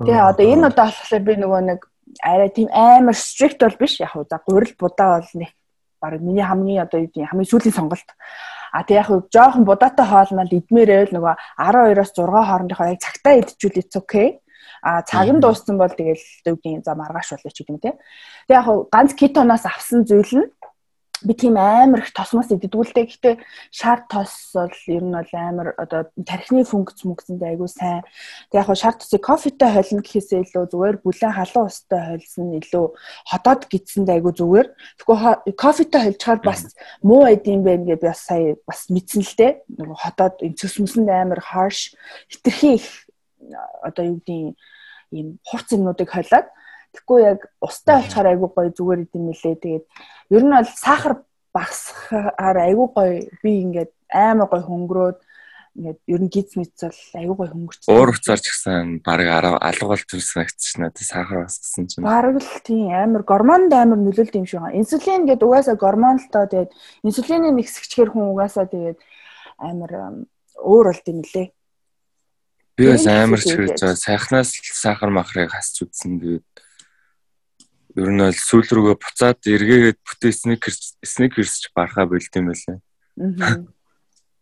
Тэгээ одоо энэ удаа болохоор би нөгөө нэг арай тийм амар strict бол биш яг уу за гурил будаа бол нэг баг миний хамгийн одоо юу гэдэг хамгийн сүүлийн сонголт. А тэг яг жоохон будаатай хоолнол идмээрэл нөгөө 12-оос 6 хоорондынхоо яг цагтаа идчихвэл it's okay. А цаг нь дууссан бол тэгэл гэдэг за маргааш болчих юм те. Тэг яг ганц кетоноос авсан зүйл нь би тийм амар их тосмос иддгүүлтэй. Гэхдээ шар тос бол ер нь бол амар одоо тархины функц мөнгөсөндөө айгүй сайн. Тэг яг шар тосыг кофетэй холно гэхээсээ илүү зүгээр бүлээн халуун устай холсон илүү хотоод гидсэндээ айгүй зүгээр. Тэгэхгүй кофетэй холжхаар бас муу байд юм байна би бас сая бас мэдсэн л дээ. Нөгөө хотоод цэс мүсэнд амар harsh хитрхи их одоо юу гэдэг ийм хурц юмнуудыг холиод Тэгэхгүй яг устай олчаар айгүй гоё зүгээр идэм мэлээ. Тэгээд ер нь бол сахар багасхаар айгүй гоё би ингээд аймаа гоё хөнгөрөөд ингээд ер нь гиз мэц бол айгүй гоё хөнгөрч. Уур уцаар ч гэсэн баг алга бол төрсөн агцсан надад сахар бассан чинь. Бараг л тийм амар гормонд амар нөлөөлт юм шиг байна. Инсулин гэдэг угаасаа гормон л тоо тэгээд инсулины нэгсгчгээр хүн угаасаа тэгээд амар өөр болд юм лээ. Би бас амар ч хэрэг заа сайхнаас сахар махрыг хасч үзсэн тэгээд ер нь бол сүүл рүүгээ буцаад эргээгээд бүтээ сникерс сникерс ч барахаа болд юм байлаа. Аа.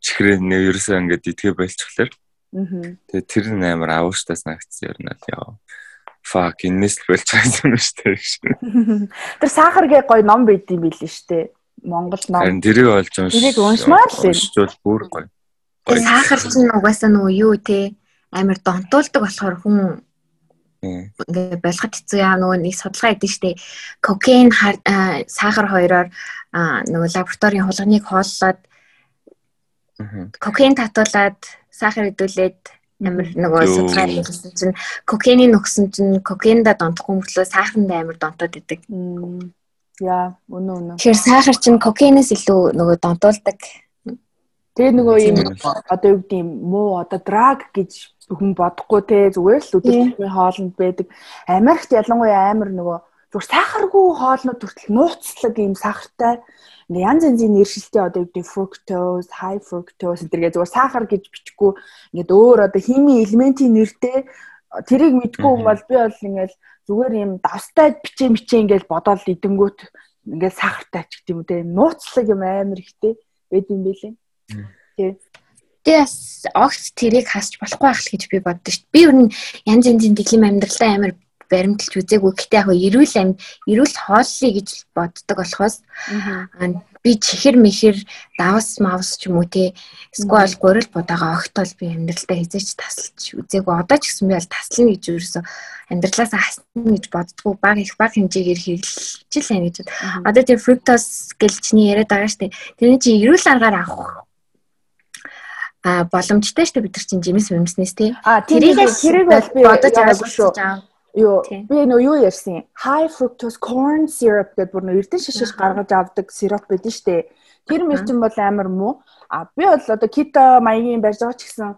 Чихрээ нэ ерөөсөө ингээд идгээ байлчихлаар. Аа. Тэгээ тэр нь амар авууштай санагдсан ер нь яа. Fuck инээс л болж байгаа юм шүү дээ. Тэр сахаргээ гоё ном байд юм билээ шүү дээ. Монгол ном. Харин тэрийг олж унш. Тэрийг уншмаар л юм. Уншвал бүр гоё. Сахар чинь угаасаа нөгөө юу те амар донтуулдаг болохоор хүн ингээ болгож хэцүү. Яа нөгөө нэг судалгаа хийдэж штэ кокаин сахар хоёроор нөгөө лабораторийн хулганыг хооллоод кокаин татуулаад сахар идүүлээд амар нөгөө судалгаа хийсэн чинь кокаины нөхсөн чинь кокаинда донтохгүй мөртлөө сахарнд амар донтоод идэг. Яа, үнэн үнэн. Тэгэхээр сахар чинь кокаинээс илүү нөгөө донтуулдаг. Тэгээ нөгөө юм одоо юу гэдэг юм муу одоо драг гэж хүн бодохгүй те зүгээр л өдөртний хоолнд байдаг. Америкт ялангуяа амар нөгөө зүгээр сахаргүй хоолнууд хүртэл нууцлаг юм сахартай. Ингээ янз янзын нэршилтэй одоо юу гэдэг fructose, high fructose гэдэргээ зүгээр сахар гэж бичихгүй ингээд өөр одоо химийн элементийн нэртэй тэрийг мэдгүй юм бол би бол ингээл зүгээр юм давстай бичээ мичээ ингээл бодоол идэнгүүт ингээл сахартай ч гэдэг юм те. Нууцлаг юм амар ихтэй. Байд юм бэлээ. Тэг. Тэ бас огт тэрийг хасч болохгүй байх л гэж би боддоо шүү дээ. Би ер нь янз янзын дэглэм амьдралаа амар баримталж үзээгүй. Гэтэ яг эрүүл амьд эрүүл хооллоё гэж боддог болохоос би чихэр мэхэр давс мавс ч юм уу те эсвэл гурил будаага огтол би амьдралдаа хизээч тасалж үзээгүй одоо ч гэсэн би бол таслана гэж ерөөсө амьдралаас хасна гэж боддгоо баг их баг хэмжээгээр хэрэглэж л байна гэж. Одоо тэр гэж чиний яриад байгаа штэ. Тэрний чи эрүүл аргаар авах а боломжтой штэ бид нар чинь жимс мэмснээс тий. А тэрийг тэрийг бол би бодож байгаагүй шүү. Юу би нөө юу ярьсан high fructose corn syrup гэдэг бүр нөө эрдэн шишиж гаргаж авдаг сироп байдаг штэ. Тэр мэрчин бол амар муу. А би бол одоо keto маягийн барьж байгаа ч гэсэн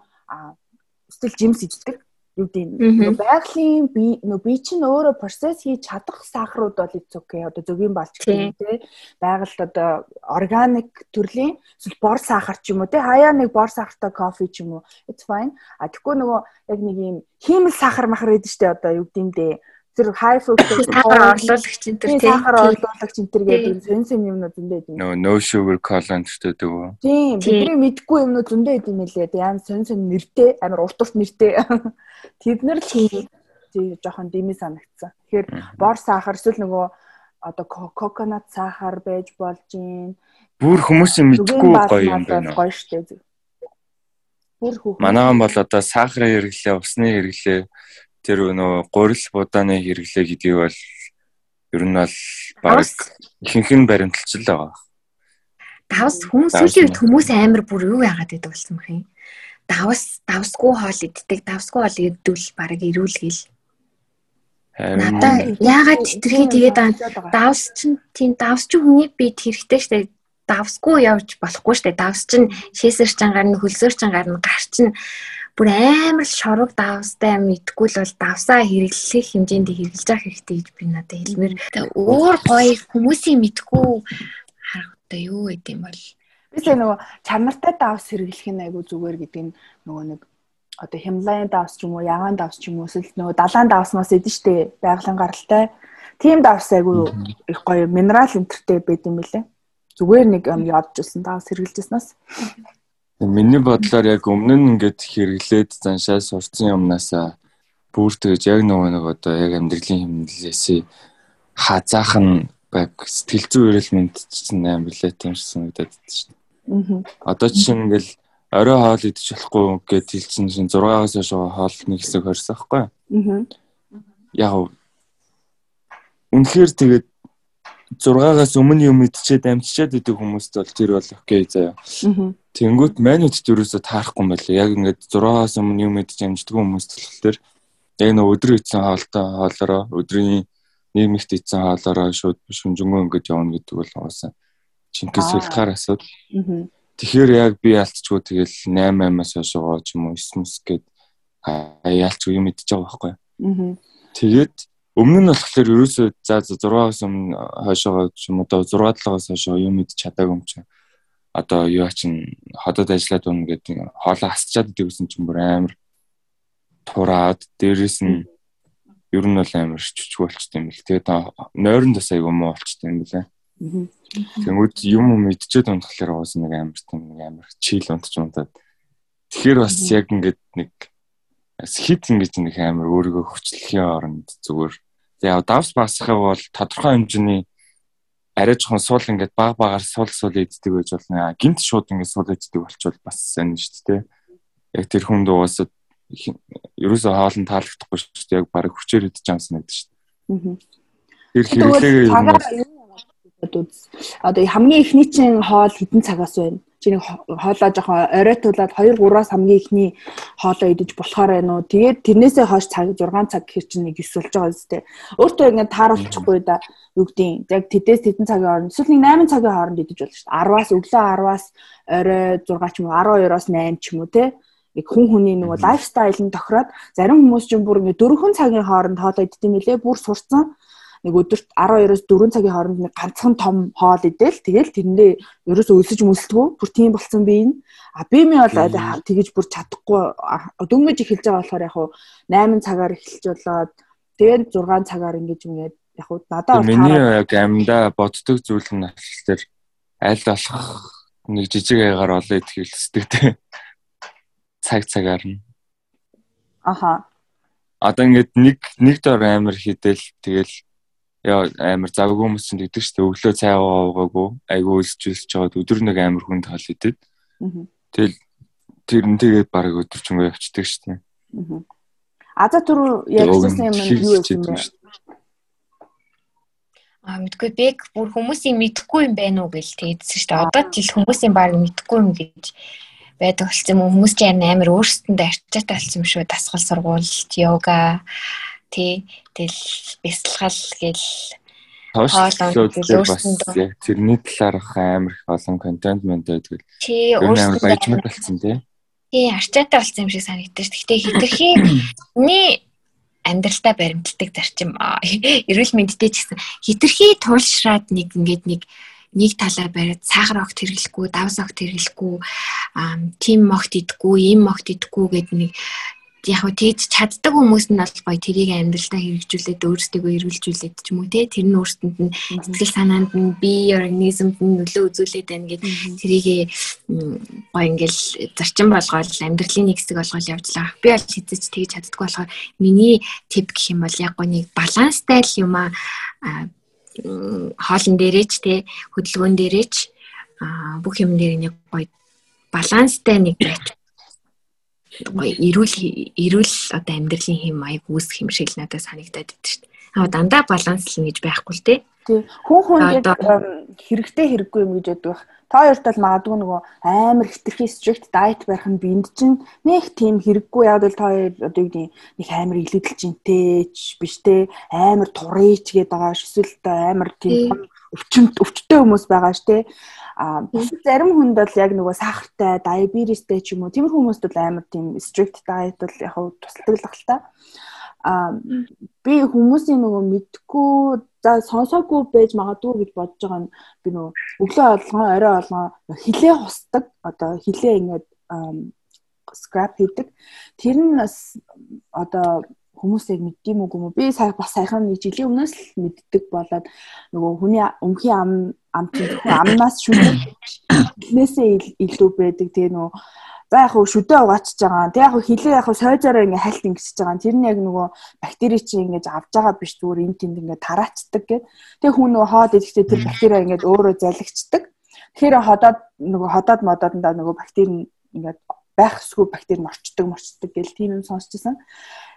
стил жимс иждэг юу гэдэг байгалийн би нөө би чинь өөрөө процесс хийж чадах сахарууд бол okay. Одоо зөвгийн балч гэх тий. байгальд одоо органик төрлийн эсвэл бор сахар ч юм уу тий хаяа нэг бор сахартай кофе ч юм уу. It's fine. А тэгэхгүй нөгөө яг нэг юм хиймэл сахар махар гэдэг штэ одоо юу гэдэг тэр high fructose сахар орлуулагч энэ төр тийм сахар орлуулагч энэ төр гэдэг юм сэн сэн юмнууд зөндөө байдаг. No no sugar collant гэдэг үү? Тийм бидний мэдгүй юмнууд зөндөө байдаг юм лээ. Яан сэн сэн нэртэй амар урт урт нэртэй. [LAUGHS] Тэд нар л тийм жоохон дими санагдсан. Тэгэхээр бор сахар эсвэл нөгөө одоо коконат сахар байж болж гин. Бүр хүмүүсийн мэдгүй гоё юм байна. Гоё штэ. Бүр хүүхэн. Манайхан бол одоо сахарын хэрэглээ, усны хэрэглээ тэр нөө гурил будааны хэрэглээ гэдгийг бол ер нь бол баг ихэнх нь баримталж л байгаа. Давс хүмүүс үед хүмүүс амар бүр юу яагаад гэдэг болсон бэх юм. Давс давсгүй хоол иддэг, давсгүй хоол идвэл баг ирүүлгээл. Надаа яагаад тэтэрхий тэгээд давс чинь тийм давс чинь хүний бие хэрэгтэй штэ давсгүй явж болохгүй штэ давс чинь шээсэр чин гарна хөлсөөр чин гарна гар чин бүр амар шорог давстай мэдгүй л бол давсаа хэрэглэх хэмжээнд хэрэглэж явах хэрэгтэй гэж би надад хэлмээр. Өөр гоё хүмүүсийн мэдгүй харах одоо юу гэдэм юм бол? Би сая нөгөө чанартай давс хэрэглэх нь айгүй зүгээр гэдэг нь нөгөө нэг одоо хямлайн давс ч юм уу ягаан давс ч юм уу эсвэл нөгөө далайн давснаас идэн штэ байгалийн гаралтай. Тийм давс айгүй их гоё минерал энтертэй байд юм билэ зүгээр нэг юм ядж ирсэн давс хэрэглэжсэнээс Миний бодлоор яг өмнө нь ингээд хэрэглээд заншаа сурцсан юмнасаа бүртгэж яг нөгөө нэг одоо яг амьдралын хэмнэлээсээ хазаахан баг сэтгэл зүйн эрэл мэдчихсэн юм билээ тийм санагдаад байна шүү дээ. Одоо чинь ингээл орой хоол идэж болохгүй гэд хэлсэн чинь 6-аас хойш хоол нэг хэсэг хорсон байхгүй. Аа. Яг үнэхээр тэгээд 6-аас өмнө юм идчихэд амжичаад идэг хүмүүст бол тэр бол окей заяа. Тэнгүүт манайд ерөөсө таарахгүй байна. Яг ингээд 6-аас өмнө юм мэдж амждаг хүмүүс болохоор яг нөө өдөр идсэн хоолтой хоолороо өдрийн нийгмигт идсэн хоолороо шууд шүнжэнгөө ингээд явна гэдэг бол уусаа чинкис султгаар асуудал. Тэгэхээр яг би ялцчгүй тэгэл 8-8-аас хойшоо ч юм уу 9-9 гээд яалчгүй юм идчихэж байгаа байхгүй. Тэгээд өмнө нь болохоор ерөөсөө за 6-аас өмнө хойшоо ч юм уу 6-7-аас хойшоо юм идчих чадаагүй юм чинь одоо юу чинь ходод ажиллаад байна гэдэг хоолоо хасчаад идэг гэсэн чинь бүр амар тураад дээрэс нь ер нь бол амар чүчг болчтой юм бэл. Тэгээд нойронд бас айгүй муу болчтой юм бэлээ. Тэнгүүд юм мэдчихэд унтахлаар уус нэг амар тийм амар чийл унтч унтаад. Тэгэхээр бас яг ингээд нэг хит ингэж нэг амар өөрийгөө хүчлэхийн оронд зүгээр. Тэгээ давс басахыг бол тодорхой хэмжээний арай жоохон суул ингээд баг багаар суул суул иддэг байж болно. Гинт шууд ингээд суул иддэг болчвол бас сайн шүү дээ. Яг тэр хүнд уусаад ерөөсөө хоолн таалагдахгүй шүү дээ. Яг баг хүчээр идэж байгаа санагдаж шүү дээ. Тэр хэрэглээгээ юм. Одоо хамгийн ихний чинь хоол хідэн цагаас байна чиний хоолоо жоохон оройтуулаад 2 3-аас хамгийн ихний хоолоо идэж болохоор байна уу. Тэгээд тэрнээсээ хойш цаг 6 цаг гэхэр чинь нэг 9 болж байгаа үстэй. Өөртөө ингэ тааруулчихгүй да юу гэдیں۔ Яг тэдээс тэдэн цагийн хооронд эсвэл нэг 8 цагийн хооронд идэж болно шүү дээ. 10-аас өглөө 10-аас орой 6 ч юм уу 12-оос 8 ч юм уу те нэг хүн хүний нөгөө лайфстайл нь тохироод зарим хүмүүс ч бүр ингээ дөрвөн цагийн хооронд хоолоо иддэг юм лээ бүр сурцсан нэг өдөрт 12-оос 4 цагийн хооронд нэг ганцхан том хоол идэл. Тэгэл тэрэндээ ерөөсөө өлсөж мөсөлдгөө бүр тийм болсон би энэ. А би ми бол тэгэж бүр чадахгүй дөнгөж эхэлж байгаа болохоор яг 8 цагаар эхэлж болоод тэгээд 6 цагаар ингэж ингээд яг надад бол миний яг амьда боддог зүйл нь болохоор аль болох нэг жижиг аягаар олоо идэх хэлсдэг те. Цаг цагаар нь. Аха. Одоо ингээд нэг нэг дор амир хідэл тэгэл Яа амар завгүй хүмүүс чинь гэдэг чинь өглөө цай уугаагүй айгүй үлсжүүлж жоод өдөр нэг амар хүн тал идэв. Тэгэл тэр нь тэгээд баг өдөрчөнгөө явцдаг шүү дээ. Аза түр ярьсан юм юу юм бэ? А мэдгүй бэг бүр хүмүүсийн мэдхгүй юм байна уу гэж тэгдсэн шүү дээ. Одоо жил хүмүүсийн баг мэдхгүй юм гэж байдаг болсон юм хүмүүс чинь амар өөрсдөндөө арчаатай болсон юм шүү. Дасгал сургуульд йога тий тэгэл бясалгал гэл хоолоо бас яг тэрний талаарх амар их олон контент мэнд байдаг. Тий өөрсдөө баяжмаг болсон тий. Тий арчаатай болсон юм шиг санагдаж. Гэхдээ хитрхи ни амьдралдаа баримтлагдаг зарчим эрүүл мэндтэй ч гэсэн хитрхи туулшраад нэг ингээд нэг нэг талаар бариад сахар огт хэрэглэхгүй, давс огт хэрэглэхгүй, тим могт идэхгүй, им могт идэхгүй гэдэг нэг яг хөө тэгж чаддаг хүмүүс нь бол гоё тэрийг амьдралдаа хэрэгжүүлээд өөрсдөө эргэлжүүлээд ч юм уу те тэр нь өөрсдөнд нь сэтгэл санаанд нь бие организмд нь нөлөө үзүүлээд байна гэд тэрийг гоё ингээл зарчим болгоод амьдралын нэг хэсэг болгоод явжлаа. Би бол хэзээ ч тэгж чаддаггүй болохоор миний тип гэх юм бол яг гоо нэг баланстай л юм аа хоолн дээрээч те хөдөлгөөн дээрээч бүх юм дээр нэг гоё баланстай нэг байж гоё эрүүл эрүүл одоо амьдралын хэм маяг үүсэх юм шиг л надад санагдаад байдаг шүү дээ. Аа дандаа баланслна гэж байхгүй л. Тий. Хүн хүнд хэрэгтэй хэрэггүй юм гэж яддаг. Та хоёрт бол магадгүй нөгөө амар хитрхи strict diet барих нь биэнд чинь нэг тийм хэрэггүй яг л та хоёр одоо юу гэдэг нэг амар илүүдэл чинтэй ч биш те амар турыч гэдэг байгаа эсвэл амар тийм өвчмөд өвчтэй хүмүүс байгаа ш те А зарим хүнд бол яг нөгөө сахартай, диабетестэй ч юм уу тиймэр хүмүүст бол амар тийм strict diet бол яг тусалдаг л ахalta. А би хүмүүсийн нөгөө мэдгүй за сонсоогүй байж магадгүй гэж бодож байгаа нь би нөгөө өглөө олгон орой олгон хилээ хусдаг одоо хилээ ингээд scrap хийдэг. Тэр нь бас одоо хүмүүсийг мэддэм үгүй юм уу? Би сая бас саяхан нэг жилийн өмнөөс л мэддэг болоод нөгөө хүний өмхийн ам ам чинь амнаас шүдэх эхнээсээ илүү байдаг. Тэгээ нөгөө за яг хөө шүдэ угаачж байгаа. Тэг яг хөө хилээ яг хөө сойжороо ингээ хальт ингэсэж байгаа. Тэр нь яг нөгөө бактери чинь ингээ авж байгаа биш зүгээр энэ тэнд ингээ тараачдаг гэд. Тэг хүн нөгөө хоод идэхдээ тэр бактери ингээ өөрөө залгичдаг. Тэгэхээр ходоод нөгөө ходоод модоодоо нөгөө бактери ингээ байх эсгүй бактери морчдөг морчдөг гэл тийм юм сонсчихсан.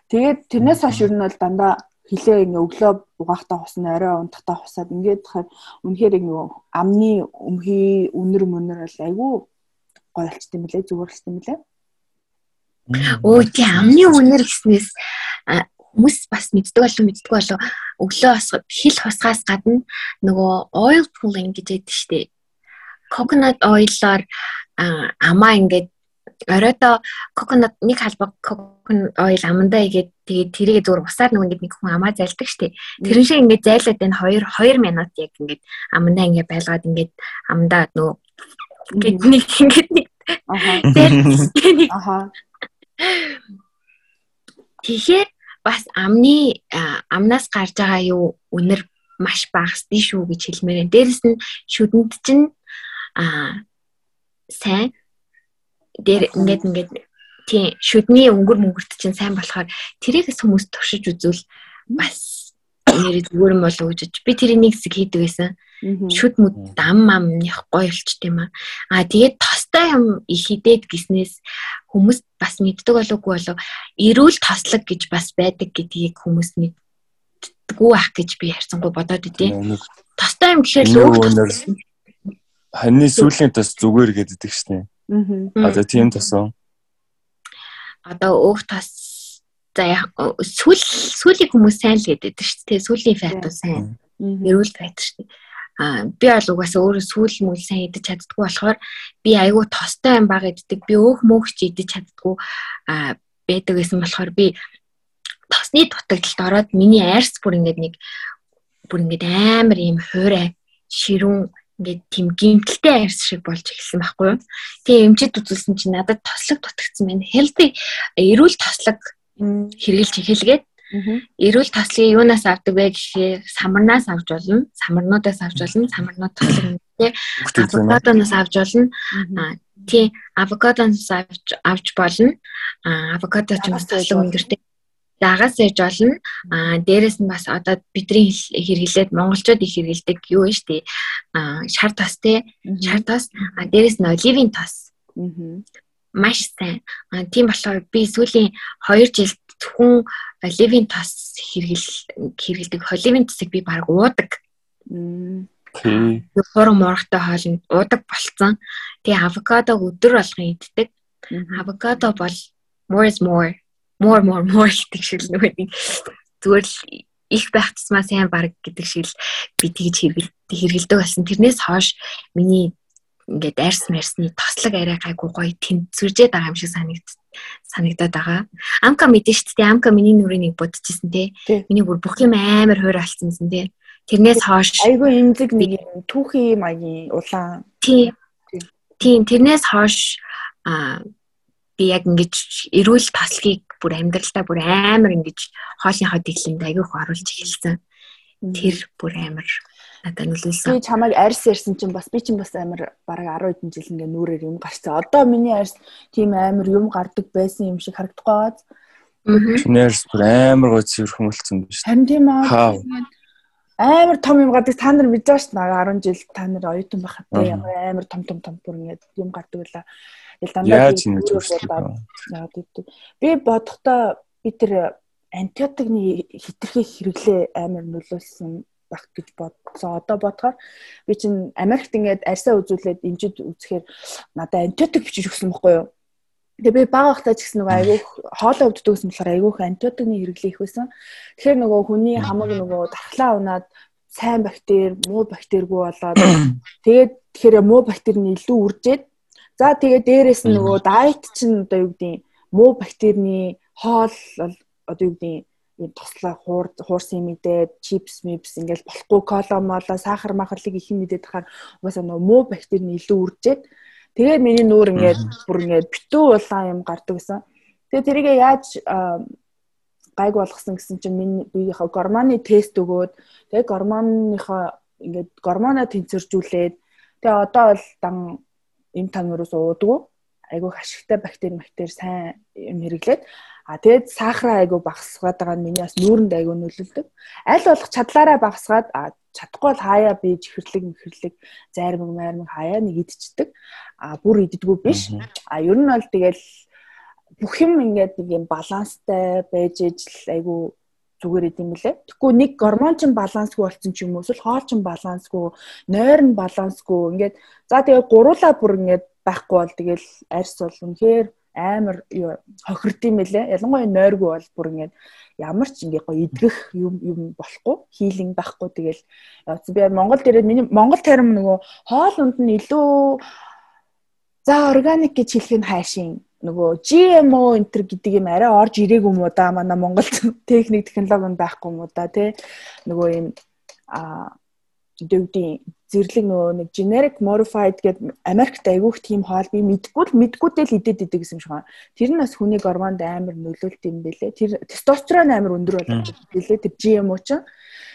Тэгээд тэрнээс хойш ер нь бол дандаа хилээ ингээ өглөө угаахтаа хусна орой унтахтаа хусаад ингээд тэгэхээр үнэхээр нөгөө амны өмхий үнэр мөнөр бол айгүй гоё болчт юм лээ зүгээр болчт юм лээ. Өө тий амны үнэр гэснээс хүмүүс бас мэддэг болов мэддэг болов өглөө бас хил хусгаас гадна нөгөө oil pulling гэж яддаг штеп. Coconut oil-оор амаа ингээд оройдоо coconut нэг халбаг coconut oil амандаа игээд тэгээд тэрийг зүгээр усаар нэг ингээд нэг хүн амаа зайлдаг штеп. Тэрэн шиг ингээд зайлаад энэ 2 2 минут яг ингээд амандаа ингээд байлгаад ингээд амандаа нөө ингээд нэг ингээд нэг аха. Тэгэхээр бас амны амнаас гарч байгаа юу үнэр маш багасдээ шүү гэж хэлмээр. Дээрэс нь шүдэнд чинь а сайн дээр ингээд ингээд тийм шүдний өнгөр мөнгөрт чинь сайн болохоор тэрийгс хүмүүс туршиж үзвэл бас нэр зүгээр юм болов гэж би тэрийг нэг хэсэг хийдэг байсан. Шүд мүд ам амных гоё болчт юм аа. Аа тэгээд тостой юм их хідээд гиснээс хүмүүс бас мэддэг болоогүй болов эрүүл тослог гэж бас байдаг гэдгийг хүмүүс мэддэггүй ах гэж би харцангуй бодоод идэв. Тостой юм гэхээр л өөр ханы сүүлийн тас зүгээр гэдэг штеп. Аа. Одоо тийм тосоо. Одоо өөх тас за сүүл сүүлийн хүмүүс сайн л гэдэг шүү дээ. Сүүлийн фат сайн. Эрүүл фат шүү дээ. Аа би бол угаасаа өөрөө сүүл мөл сайн идэж чаддгүй болохоор би айгүй тостой юм баг иддэг. Би өөх мөөгч идэж чаддгүй аа байдаг гэсэн болохоор би тосны дутагдлалд ороод миний айрс бүр ингээд нэг бүр ингээд амар юм хуурай ширүүн ингээд тийм гимтэлтэй арьс шиг болж эхэлсэн байхгүй юу. Тэгээ эмчэд үзүүлсэн чинь надад тослог дутагдсан байна. Healthy эрүүл тослог хэрэгжилж эхэлгээд эрүүл тослыг юунаас авдаг вэ гэхээр самарнаас авч болно. Самарнуудаас авч болно. Самарнууд тослог тий авокадоноос авч болно. Тий авокадоноос авч авч болно. Авокадо ч бас тослог өндөртэй Загаас ээж болно. Аа дээрэс нь бас одоо бидний хэрэглээд монголчууд их хэрэглэдэг юу вэ штэ. Аа шар тос те. Шар тос. Аа дээрэс нь living тос. Аа маш сайн. Аа тийм болохоор би сүүлийн 2 жилд зөвхөн living тос хэрэгэл хэрэгэлдэг. Living тосыг би баг уудаг. Тий. Форум моргтой хоолнд уудаг болцсон. Тэгээ авокадо өдөр болгон иддэг. Авокадо бол more is more more more more гэдэг шиг л нөгөө нэг зүгээр л их байх тусмаа сайн баг гэдэг шиг л би тэгж хэрэгэлдэг хэрэгэлдэг болсон. Тэрнээс хойш миний ингээд арьс марсны тослог арай гайгүй гоё тэнцвэржээд байгаа юм шиг санагд санагдаад байгаа. Амка мэдэн шүү дээ. Амка миний нүрийг нэг будчихсан те. Миний бүр бүх юм амар хойр алдсансэн те. Тэрнээс хойш айгүй имзэг нэг юм түүхий маягийн улаан. Тийм. Тийм тэрнээс хойш а би яг ингэж эрүүл таслыг бүр амьдралдаа бүр амар ингэж хоолныхоо дэглэмд аягүйх оруулж эхэлсэн. Тэр бүр амар надад нөлөөлсөн. Би чамайг арьс ярьсан чинь бас би чинь бас амар бараг 10 хэдэн жил ингээ нүрээр юм гарцсан. Одоо миний арьс тийм амар юм гардаг байсан юм шиг харагдах байгааз. Чиний арьс бүр амар гоо цэвэрхэн болсон биш. Харин тийм аа. Амар том юм гардаг та нар мэдэж байгаа шүү дээ. 10 жил та нар оюутан байхад амар том том том бүр ингээ юм гардаг байлаа. Тэгэл дандаа яагаад гэдэг. Би бодохдоо би тэр антибиотикны хитрхи хэрэглээ амар нөлөөлсөн баг гэж бодсон. Одоо бодохоор би чинь Америкт ингээд арьсаа үзүүлээд эмчид үзэхээр надад антибиотик бичиж өгсөн байхгүй юу? Тэгээ би бага ахтаа ч гэсэн нөгөө айгүйх хоолой өвддөг гэсэн болохоор айгүйх антибиотикны хэрэглээ их байсан. Тэгэхээр нөгөө хүний хамаг нөгөө дархлаа унаад сайн бактери, муу бактеригүй болоод [COUGHS] тэгээд тэгэхээр муу бактерийн илүү үржээд За тэгээ дээрэс нь нөгөө дайт чинь одоо юу гэдэг муу бактерийн хоол одоо юу гэдэг юм туслаа хуур хуурсан мэдээд чипс мипс ингээл болохгүй кола мола сахар махарлыг их мэдээд тахаар угаасаа нөгөө муу бактерийн илүү үржээд тэгээ миний нүүр ингээд бүр ингээд битүү улаан юм гардаг гэсэн. Тэгээ тэрийгээ яаж гайг болгосон гэсэн чинь миний биеийнхээ гормоны тест өгөөд тэгээ гормоныхоо ингээд гормоно тэнцвэржүүлээд тэгээ одоо бол дан эм тан өрөөс уудаггүй айгүй ашигтай бактери бактери сайн юм хэрэглээд а тэгээд сахараа айгүй багасгаад байгаа нь миний бас нүүрэнд айгүй нөлөөлдөг. Аль болох чадлаараа багасгаад чадахгүй бол хаяа би чихэрлэг мэхэрлэг зайрмаг майрмаг хаяа нэг идчихдэг. А бүр иддэггүй биш. А ер нь бол тэгэл бүх юм ингээд нэг юм баланстай байж ижил айгүй зүгээр идэм билээ. Тэгэхгүй нэг гормон ч балансгүй болсон ч юм уу эсвэл хоол ч балансгүй, нойр нь балансгүй. Ингээд за тэгээ гуруула бүр ингээд байхгүй бол тэгэл арьс бол үнэхээр амар хохирд юм билээ. Ялангуяа нойргүй бол бүр ингээд ямар ч ингээ гоё идгэх юм юм болохгүй, хилинг байхгүй тэгэл би Монгол дээрээ миний Монгол терм нөгөө хоол унд нь илүү за органик гэж хэлэх нь хайшин нөгөө GMO энтер гэдэг юм арай орж ирээгүй юм уу да манай Монголд [LAUGHS] техник технологи нь байхгүй юм уу да тий нөгөө юм а дэвдийн зэрлэг нөгөө нэг generic modified гэдэг Америкт айгүйх тийм хоол би мэдгүй л мэдгүйдээ л идэт идэг гэсэн юм шиг байна. Тэр нь бас хүний гормонд амар нөлөөлт юм бэлээ. Тэр тестостерон амар өндөр болдог бэлээ. Тэр GMO чинь.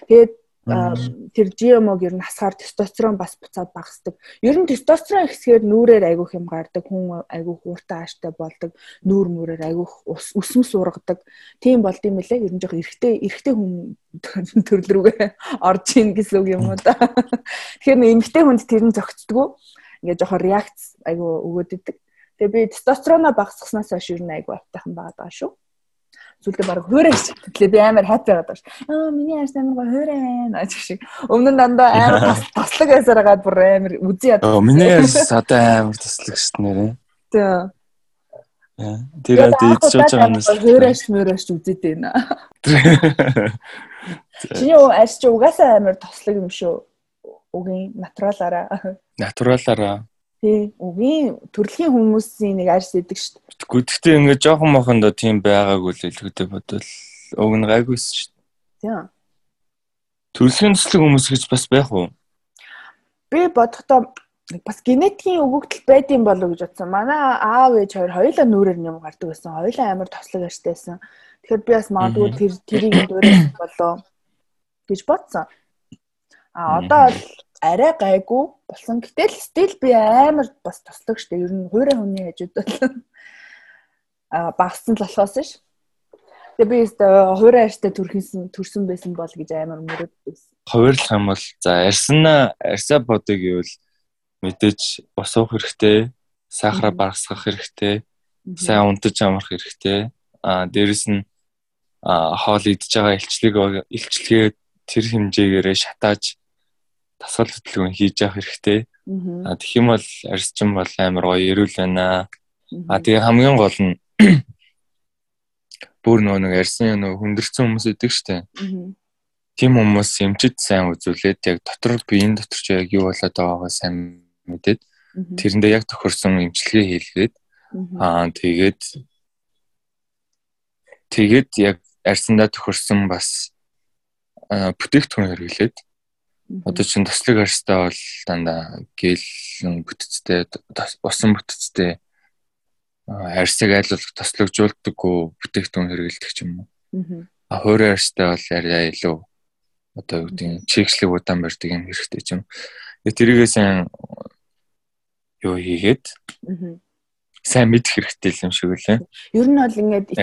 Тэгээд тэр GMO-г ер нь хасгаар тестостерон бас буцаад багасдаг. Ер нь тестостерон ихсгээр нүүрээр айгүйх юм гардаг, хүн айгүйх ууртай ааштай болдог, нүүр мүрээр айгүйх өсмөс ургадаг. Тийм болд юм лээ. Ер нь жоох эргэтэй эргэтэй хүн [LAUGHS] төрөл рүүгээ орж ийн гэсэн үг юм уу да. [LAUGHS] Тэгэхээр нэг эмгтэй хүнд тэр нь зөгцдгүү. Ингээ жоох реакц айгүй өгөөд идэг. Тэгээ би тестостероноо багасгаснаас хойш ер нь айгүй автайхан байгаа шүү зүйлдээ баг хөөрэй гэж хэлээ би амар хайптай байгаа даа. Аа миний арьс амар гоо хөөрэй байна гэж шиг. Өмнө нь дандаа амар [LAUGHS] таслаг байсаар хагаад бүр амар үзий яд. Аа миний арьс одоо амар таслаг шүү нэрээ. Тий. Тэр одоо идэж байгаа юм байна. Хөөрэй мөрөөш үзээд байна. [LAUGHS] Чиний арьс чи угаасаа амар таслаг юм шүү. Үгийн натуралаараа. Натуралаараа. Тий. Үгийн төрөлхийн хүмүүсийн нэг арьс идэг шүү дээ. Гэхдээ ингээд жоохон мохондоо тийм байгаагүй л илүүтэй бодвол уг нь гайгүйс шүү дээ. Тийм. Төрөлхийн төслөг хүмүүс гэж бас байх уу? Би бодохдоо бас генетикийн өгөгдөл байд юм болов уу гэж бодсон. Манай аав ээж хоёр хоёулаа нүрээр юм гардаг байсан. Хоёулаа амар тослог арьстайсэн. Тэгэхээр би бас магадгүй тэр тэрийг дөрөв болоо гэж бодсон. А одоо бол арай гайгүй болсон. Гэтэл стил би амар бас тослог штэ. Ер нь хуурай хүний хажууд бол багассан л болохоос ш. Тэгээ би өөртөө хуурай арьстай төрхсөн төрсөн байсан бол гэж амар мөрөд байсан. Хуваарлах юм бол за арьсна арьсаа бодог гэвэл мэдээж бос уух хэрэгтэй, сахара багасгах хэрэгтэй, сайн унтаж амрах хэрэгтэй. Аа дээрэс нь хоол идж байгаа илчлэг илчлэгээ тэр хэмжээгээрээ шатааж дасгал хөдөлгөөн хийж явах хэрэгтэй. Аа тэгэх юм бол арьсчин бол амар гоё эрүүл байна. Аа тэгээ хамгийн гол нь [COUGHS] бүр нөгөө нэг арьсан нөгөө хүндэрсэн хүмүүс идэг штэ. Тим хүмүүс эмчит сайн үзүүлээд яг дотор биеийн дотор ч яг юу болоод байгаагаа сайн мэдээд тэрэндээ яг тохирсон эмчилгээ хийлгээд аа тэгээд тэгээд яг арьсандаа тохирсон бас бүтээгдэхүүн хэрэглээд одоо чинь тослог арьстай бол дандаа гэл бүтцтэй усан бүтцтэй арьсыг айлуулах тослогжуулдаггүй бүтээгдэхүүн хэрэглэдэг ч юм уу. А хуурай арьстай бол арай илүү одоо юу гэдэг чигшлэг удаан барьдаг юм хэрэгтэй юм. Тэрийгээ сайн юу хийгээд сайн мэдэх хэрэгтэй юм шиг үлээ. Ер нь бол ингээд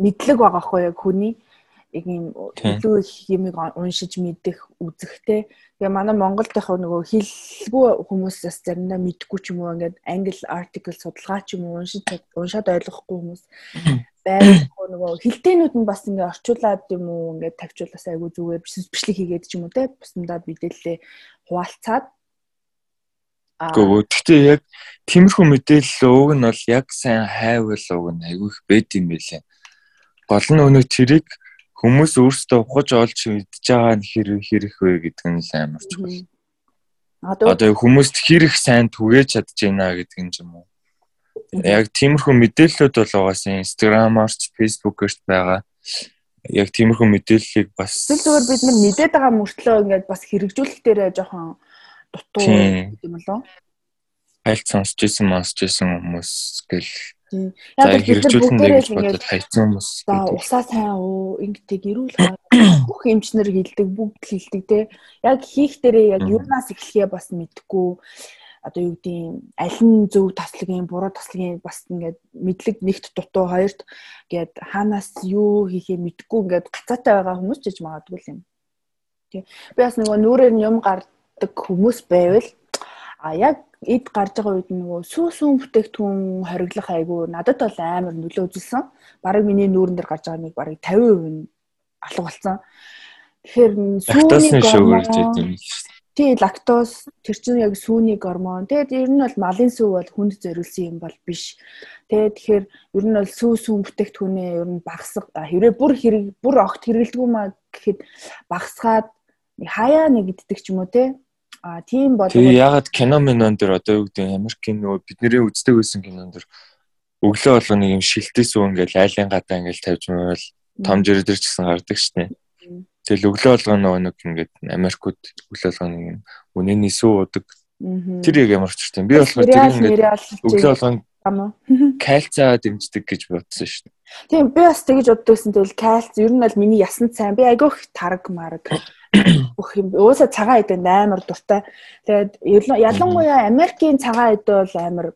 мэдлэг байгаа хгүй яг хүний яг юм илүү их юмыг уншиж мэдэх үзэхтэй. Тэгээ манай Монголд яг нөгөө хэлгүй хүмүүс бас заримдаа мэдгүй ч юм уу ингээд англи артикл судалгаа ч юм уу уншиж уншаад ойлгохгүй хүмүүс байх нөгөө хэлтээнүүд нь бас ингээд орчуулад юм уу ингээд тавьчуулаас айгүй зүгээр бичлэг хийгээд ч юм уу те бусдаа мэдээлэлээ хуваалцаад. Гэхдээ гэхдээ яг тиймэрхүү мэдээлэл ууг нь бол яг сайн хайвал ууг нь айгүй их бэд юм байлээ. Гол нь өнөө тэрийг хүмүүс өөрсдөө ухаж олж мэдж байгаа нь хэрэг хэрэг вэ гэдэг нь л амар чухал. Одоо хүмүүст хэрэг сайн түгээж чадж байна гэдэг нь юм уу? Яг тиймэрхүү мэдээллүүд бол угаасаа Instagram-аар ч Facebook-оор ч байгаа. Яг тиймэрхүү мэдээллийг бас зүгээр бид нар мэдээд байгаа мөртлөө ингээд бас хэрэгжүүлэх дээрээ жоохон дутуу гэдэг юм болов. Айлт сонсч ирсэн сонсч ирсэн хүмүүс гэл Яг хэрэгжүүлэн гэж бодоод хайцсан хүмүүс. За усаа сайн уу ингэдэг эрүүл бүх эмчнэр хилдэг бүгд хилдэг те. Яг хийх дээрээ яг юунаас эхлэхээ бас мэдэхгүй одоо юу гэдгийг аль нь зөв таслагын буруу таслагын бас ингээд мэдлэг нэгт дутуу хоёрт ингээд хаанаас юу хийхээ мэдэхгүй ингээд гацаатай байгаа хүмүүс ч гэж магадгүй юм. Тий. Би бас нөгөө нүрээр юм гардаг хүмүүс байвал а яг эд гарч байгаа үед нөгөө сүүсүүн бүтээгдэхүүн хориглох айгүй надад бол амар нөлөө үзүүлсэн. Бараг миний нүүрэн дээр гарч байгаа нэг бараг 50% нь алга болсон. Тэгэхээр сүүний гормон тий лактоз тэр чинь яг сүүний гормон. Тэгээд ер нь бол малын сүү бол хүнд зориулсан юм бол биш. Тэгээд тэгэхээр ер нь бол сүү сүүн бүтээгдэхүүнээ ер нь багасга хэрэг бүр хэрэг бүр огт хэрэгэлдэггүй маа гэхэд багасгаад хаяа нэгддэг ч юм уу те А тийм бол Тэгээ ягаад кино минон дээр одоо юу гэдэг Америкийн нөгөө бидний үздэг байсан кинон дээр өглөө болгоны юм шилтээс үү ингээл айлын гадаа ингээл тавьж мөрөл том жирэ дээр ч гэсэн гардаг шне. Тэгэл өглөө болгоно нөгөө нэг ингээд Америкууд өглөө болгоны юм үнэний сүү удаг. Тэр яг ямар ч юм. Би болохоор тэр ингээд өглөө болгоно кальцаа [LAUGHS] [LAUGHS] дэмждэг гэж бодсон шне. Тийм би бас тэгэж боддогсэн. Тэгэл кальц ер нь бол миний ясанд сайн. Би айгүйх тараг мараг бүх юм уусаа цагаан эд амар дуртай. Тэгээд ялангуяа Америкийн цагаан эд бол амар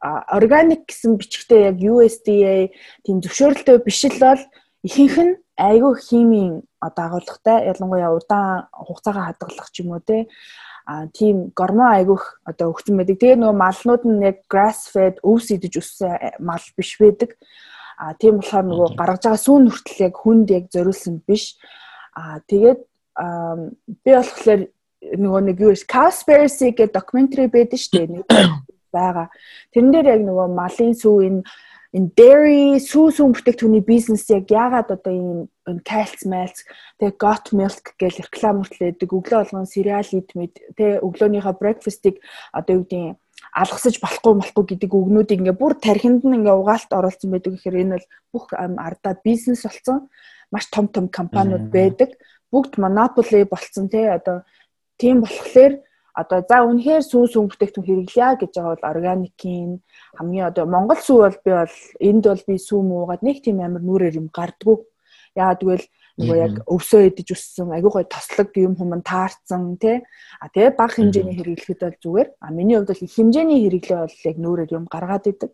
органик гэсэн бичгтээ яг USDA тийм зөвшөөрөлтөө биш л бол ихэнх нь айгүй химийн одоо агуулгатай ялангуяа удаан хугацаагаа хадгалах ч юм уу те а тийм гормон айгүйх одоо өгсөн байдаг. Тэгээ нөгөө малнууд нь яг grass fed өвс идэж өссөн мал биш байдаг. А тийм болохоор нөгөө гаргаж байгаа сүүн хүртэл яг хүнд яг зориулсан биш. А тэгээд би болохоор нөгөө нэг юу Cowspiracy гэдэг докюментари байдаг шүү дээ. Нэг [COUGHS] байгаа. Тэрэн дээр яг нөгөө малын сүү энэ энэ dairy сүү сүү бүтээгдэхүүний бизнес яг яагаад одоо ийм кальц мэлц тэгээ got milk гэж реклам хүртлээдэг өглөө болгон cereal eat мэд тэгээ өглөөнийхөө breakfast-ыг одоо юу гэдэг алгасаж болохгүй болохгүй гэдэг үгнүүдийг ингээ бүр тархинд нь ингээ угаалт оруулсан байдаг гэхээр энэ бол бүх ардаа бизнес болсон маш том том компаниуд байдаг бүгд монополи болцсон тий одоо тийм болохоор одоо за үнэхээр сүү сүү бүтээгдэхүүн хэрэглэе гэж байгаа бол органикийн хамгийн одоо Монгол сүү бол би бол энд бол би сүү муугаад нэг тийм амар нүрээр юм гардггүй. Яагаад гэвэл нөгөө яг өвсөө идэж өссөн айгүй гой тослог юм хүмүүс таарсан тий а тэгээ баг хэмжээний хэрэглэхэд бол зүгээр. А миний хувьд бол хэмжээний хэрэглээ бол яг нүүрээр юм гаргаад идэг.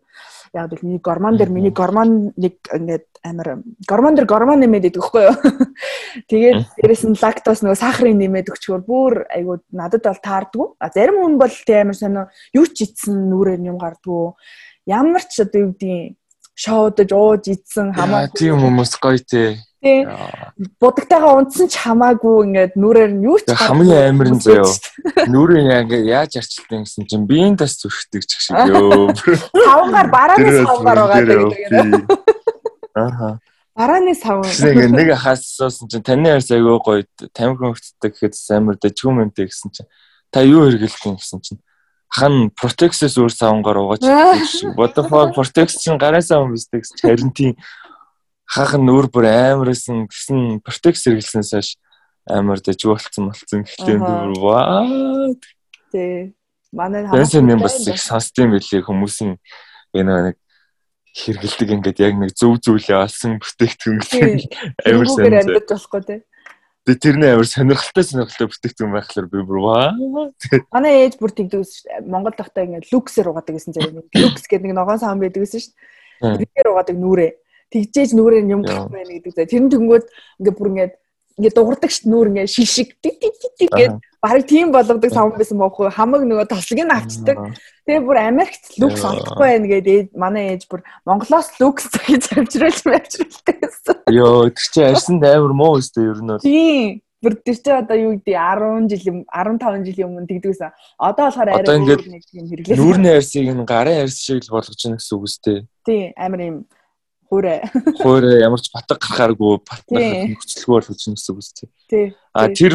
Яг бол миний гормон дээр миний гормон нэг ингээд амар гормон дээр гормон нэмээд идэг хгүй юу? [LAUGHS] Тэгээд дээрэс нь лактоз нөгөө сахарын нэмээд өгчгөр бүр айгүй надад бол таардгүй. А зарим хүн бол тий амар сонио юу ч ицсэн нүүрээр юм гардгүй. Ямар ч одоо юу гэдгийг шоудаж ууж идсэн хамаагүй тийм хүмүүс гоё тий тий. Будагтайгаа унтсан ч хамаагүй ингээд нүрээр нь юу ч хамгийн амар нь заяо. [LAUGHS] Нүрийн яаж арчилсан гэсэн чинь биеийн тас зүрхдэг ч шиг [LAUGHS] ёо. Савгаар барааны савгаар байгаа гэдэг. Аха. Барааны сав. Ингээ нэг хассан чинь таны арьс аягүй гоё тамхи хөвтдөг гэхэд амар дэжгүмэнтэй гэсэн чинь та юу хэрэгэлдэг гэсэн чинь хан протексээс өөр савнгаар [LAUGHS] угааж what the fuck протекс чинь гарын сав юм биш харин тийм хаахан нүүр бүр амарсан гэсэн протекс хэрэглэснээс хойш амар дэжиг болцсон болцсон. Гэхдээ нүүр ваа. Тий манай хамаагүй юм бас их сонсдсон байлээ хүмүүсийн энэ нэг хэрэгэлдэг ингээд яг нэг зөв зүйлээ олсон бүтээгдэхүүн гэсэн амар сайн амьд болохгүй тий Тэгээ тэрний амар сонирхолтой сонирхолтой бүтээгдэхүүн байхлаар би бүр ваа. Манай ээж бүр тэгдэг шүү дээ. Монгол дахтаа ингээд люксээр угаадаг гэсэн зэрэг. Люкс гэдэг нэг ногоон саан байдаг гэсэн шүү дээ. Тэрээр угаадаг нүрээ тэгжээж нүрээр юм гарах байна гэдэг. Тэр нь тэнгүүд ингээ бүр ингээ ингээ дуурдаг ш нүур ингээ шишиг тиг тиг тиг гээд барыг тийм болгодог савн байсан бохгүй хамаг нөгөө тослог нь авчдаг. Тэгээ бүр Америкт люкс олдохгүй байна гэдэг манай ээж бүр Монголоос люкс [LAUGHS] гэж авчруулж авчруулдаг гэсэн. Йоо тэр чи арьсан амар муу өстэй ер нь бол. Тийм бүр тэр чи одоо юу гэдэг 10 жил 15 жилийн өмнө тэгдэгсэн. Одоо болохоор арай нэг юм хэрэглээ. Нүүрний арьсыг нь гарын арьс шиг л болгож гэнэ гэсэн үг үстэй. Тийм амар юм Хуурай. Хуурай ямар ч батг гарахааргүй батнах нөхцөлгөө болгож гэнэ гэсэн үг үстэй. Тий. А тэр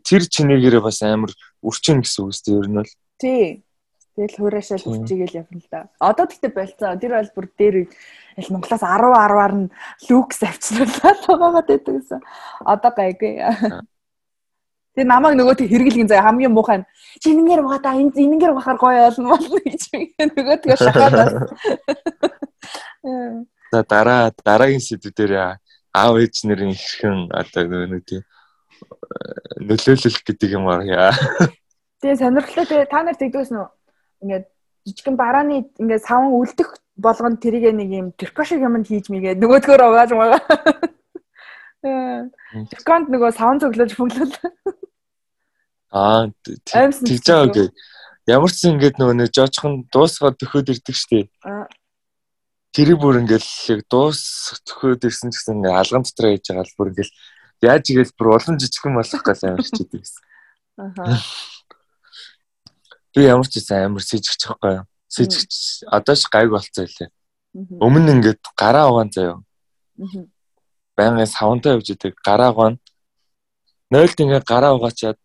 тэр чинээгээрээ бас амар үрчин гэсэн үг үстэй ер нь бол. Тий. Тэгэл хуурайшаа үрчигээл явна л да. Одоо тэгтээ болцсон. Тэр бол бүр дээр ил Монголоос 10 10-аар нь люкс авчруулаад [LAUGHS] байгаагаад байдаг гэсэн. Одоо гайгүй. [LAUGHS] Тэгээ намайг нөгөө тэг хэрэглэгэн заяа хамгийн муухай нь чи энэнгээр байгаа да энэ энэнгээр бахаар гоё болно [LAUGHS] болно гэж нөгөө тэгээ шахаад. За дараа дараагийн сэдвүүдээр аав ээж нарын хэрхэн одоо нэг тийм э, нөлөөлөх гэдэг юм аа. Тэгээ сонирхолтой тэгээ та нар тэгдвэсэн үү? Ингээд жижигэн барааны ингээд саван үлдэх болгонд тэрийг нэг юм тэрко шиг юмд хийж мэйгээ нөгөөдгөөр угааж байгаа. [LAUGHS] Тэрконд нөгөө саван цоглож бүглэл. Аа тэгж байгаа үгүй. Ямар ч ингэж нөгөө нэг жожхон дуусгаад төхөөд ирдэг штеп. Тэр бүр ингээл яг дуус төхөөд ирсэн гэсэн ингээ алган дотор яж байгаа л бүр ингээл яаж игээл бүр улам жижигхэн болох гал амар хичээдэг гэсэн. Аа. Би ямар ч байсан амар сэжигч юу? Сэжигч одоо ч гайг болцоо илээ. Өмнө ингээд гараа угаан заяа. Аа. Байнгын савнтай явж идэг гараа угаан. Нойлд ингээд гараа угаачаад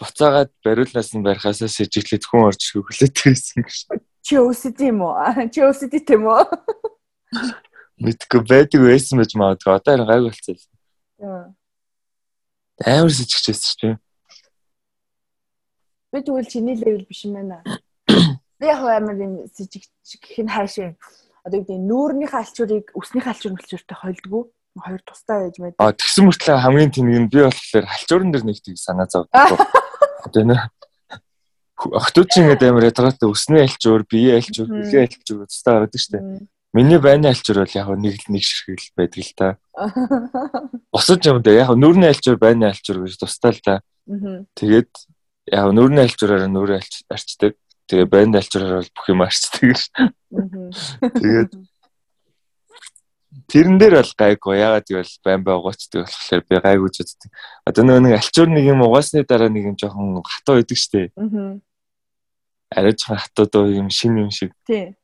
буцаагаад бариулнаас нь барихаасаа сэжиглээд хүн орж хөглөөд байсан [LAUGHS] гэж. Чи OCD юм уу? Чи OCD тийм үү? Мэдгүй байдаг байсан байж магадгүй. Одоо энэ гайг болчихсон. Амар сэжигчээс ч тийм. Би тэгвэл чиний левел биш юм байна. Би яг амар юм сэжигч гэх нь хаашаа. Одоо гэдэг нүүрнийхээ алчуурыг өснийхээ алчуур мэлчүүртэй хойлдгоо хоёр тустай байж мэд. А тэгсэн мөртлөө хамгийн тэнэг нь би болохоор халчуурн дээр нэг тийг санаа зовдөг. [LAUGHS] Одоо нэ Охтууд чинь ингээд амар ядгатай өснөө альчуур, биеэ альчуур, хөлөө альчуур өстэй гараад штэ. Миний байны альчуур бол яг нэг нэг ширхэл байдаг л та. [LAUGHS] Босож юм да яг нүүрний альчуур байны альчуур гэж тустай л та. Тэгээд яг нүүрний альчуураараа нүүрээ арчдаг. Тэгээ байны альчуураар бол бүх юм арчдаг. Тэгээд Тэрэн дээр бол гайгүй. Ягаад гэвэл байн бай угаачдаг болохоор би гайгүй ч үздэг. Одоо нөгөө нэг альчуур нэг юм угаасны дараа нэг юм жоохон хатуу идэг штэ. Аа арай ч хатууд юм шин юм шиг. Тий.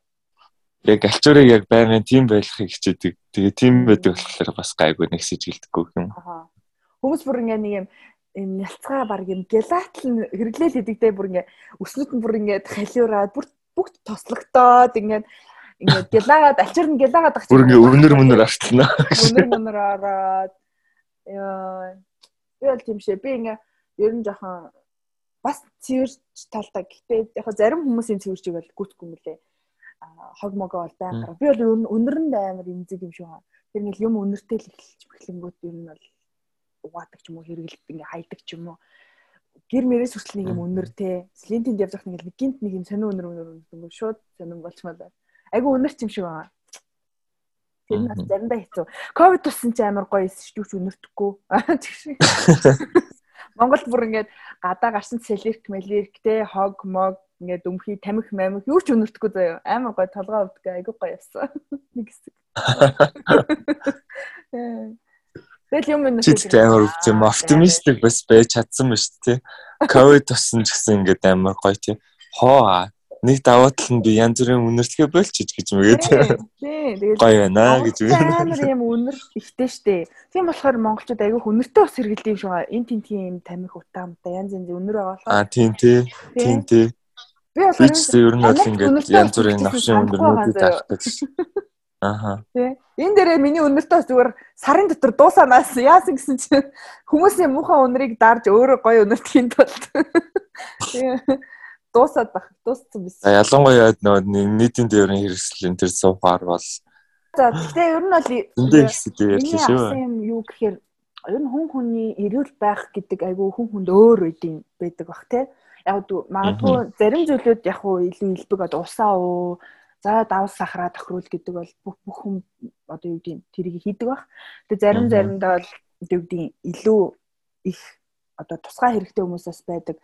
Яг альчуурыг яг байнгын тийм байхыг хичээдэг. Тэгээ тийм байдаг болохоор бас гайгүй нэг сэжгэлдэггүй юм. Аа. Хүмүүс бүр ингээ нэг юм юм нялцгаа баг юм гелатл хэрэглээл хийдэгтэй бүр ингээ өснөд нь бүр ингээ халиураад бүр бүгд тослогдоод ингээ ингээ гелагаад альчуур нь гелагаад агч. Бүр ингээ өнөр мөнөр артлана. Өнөр мөнөр ороод яа. Би бол тийм шээ. Би ингээ ер нь жоохон бас цэвэрч талтай. Гэхдээ яг зарим хүмүүсийн цэвэрчийг бол гүцэхгүй мөлий. А хог могоо бол байгаар. Би бол өнөрөнд амар имзэг юм шиг байна. Тэр нэг юм өнөртэй л эхэлж эхлэнгүүт ер нь бол угаадаг ч юм уу хэрэглэдэг ингээ хайдаг ч юм уу. Гэр мэрээс хүртэл нэг юм өнөр те слинтинд явж байгаа нэг гинт нэг юм сонир өнөр өнөр өнөр шууд сонир болчмал байна. Айгу өнөр ч юм шиг байгаа тэр нь заримдаа хэцүү. Ковид тусан ч амар гоё юу ч өнөртөхгүй [LAUGHS] [LAUGHS] Монгол бүр ингээд гадаа гарсан селерк мэлерк те хог мог ингээд өмхий тамхи мамх юу ч өнөртөхгүй заяа. Амар гоё толгой өвдөг айгу гоё явсан. [LAUGHS] Нэг хэсэг. [LAUGHS] Тэгэл юм энэ чи амар үгүй оптимистик бас байж чадсан ба шүү дээ. Ковид тусан ч гэсэн ингээд амар гоё тийм. Хоо нэг даваа тал нь би янз бүрийн үнэртлэгээ болчих гэж мэгээд. Тэгээд гоё байна гэж үгүй. Амар юм үнэр ихтэй штэ. Тийм болохоор монголчууд айгүй үнэртэй бас хэрэгэлдэг юм шиг байгаа. Энд тийм тийм тамих утаамтай янз янз үнэр байгаа. Аа тийм тий. Тийм тий. Би болохоор ер нь бол ингээд янз бүрийн навшин үнэрнүүдийг таахдаг. Аха. Тэ. Энэ дээрээ миний өнөртөө зүгээр сарын дотор дуусанаас яасан гэсэн чинь [LAUGHS] хүмүүсийн муухай өнрийг дарж өөрөө гоё өнөртхийн тулд. [LAUGHS] Дуусаад баг. Дууссан биз. Ялангуяа нөгөө нийтийн дээрийн хэрэгслийн тэр суугаар бол За гэхдээ ер нь бол эндээ их сэдв ярьлаа шүү. юм юу гэхээр ер нь хүн хүний эрүүл байх гэдэг айгүй хүн хүнд өөр үеийн байдаг бах те. Яг магадгүй зарим зүйлүүд яг уу илүү илбэг одоо усаа уу За давс сахараа тохируул гэдэг бол бүх бүх хүн одоо юу гэдэг тэрийг хийдэг бах. Тэгээ зарим заримдаа бол юу гэдэг илүү их одоо тусгай хэрэгтэй хүмүүсээс байдаг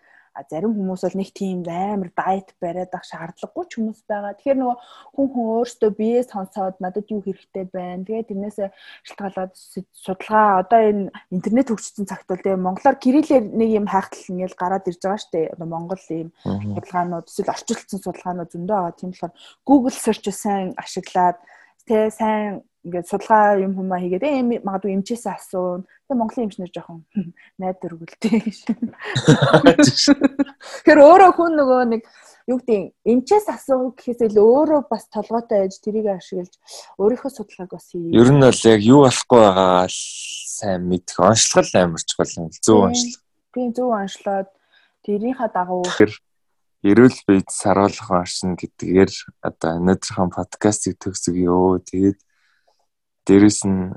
зарим хүмүүс бол нэг тийм амар дайет бариад ах шаардлагагүй ч хүмүүс байгаа. Тэгэхээр нөгөө хүн хүн өөртөө биеэ сонсоод надад юу хэрэгтэй байна. Тэгээд тэрнээсээ шалтгаалаад судалгаа одоо энэ интернет хөгжсөн цагт бол тийм монголоор кириллээр нэг юм хайхтал ингээл гараад ирж байгаа шүү дээ. Одоо монгол ийм судалгаанууд эсвэл орчуулсан судалгаанууд зөндөө байгаа. Тийм болохоор Google search сайн ашиглаад тэ сайн ингээд судалгаа юм хүмүүс хийгээд ээ магадгүй эмчээс асуун. Тэгээ Монголын эмчнэр жоохон [LAUGHS] найдар өгөлтэй гэж. [LAUGHS] Тэгэхээр өөрөө хүн нөгөө нэг юу гэдэг эмчээс асуу гэхээс илүү өөрөө бас толгойтой байж тэрийг ашиглаж өөрийнхөө судалгааг бас хий. Ер нь бол яг юу болохгүй байгаа сайн мэдэх онцлог амар чухал юм. Зөв онцлог. Тийм зөв онцлоод тэрийнхаа дагуу эрүүл бийд саруулах оршин гэдгээр одоо өнөөдрийнхөө подкастыг төгсгөө. Тэгээд дээрэс нь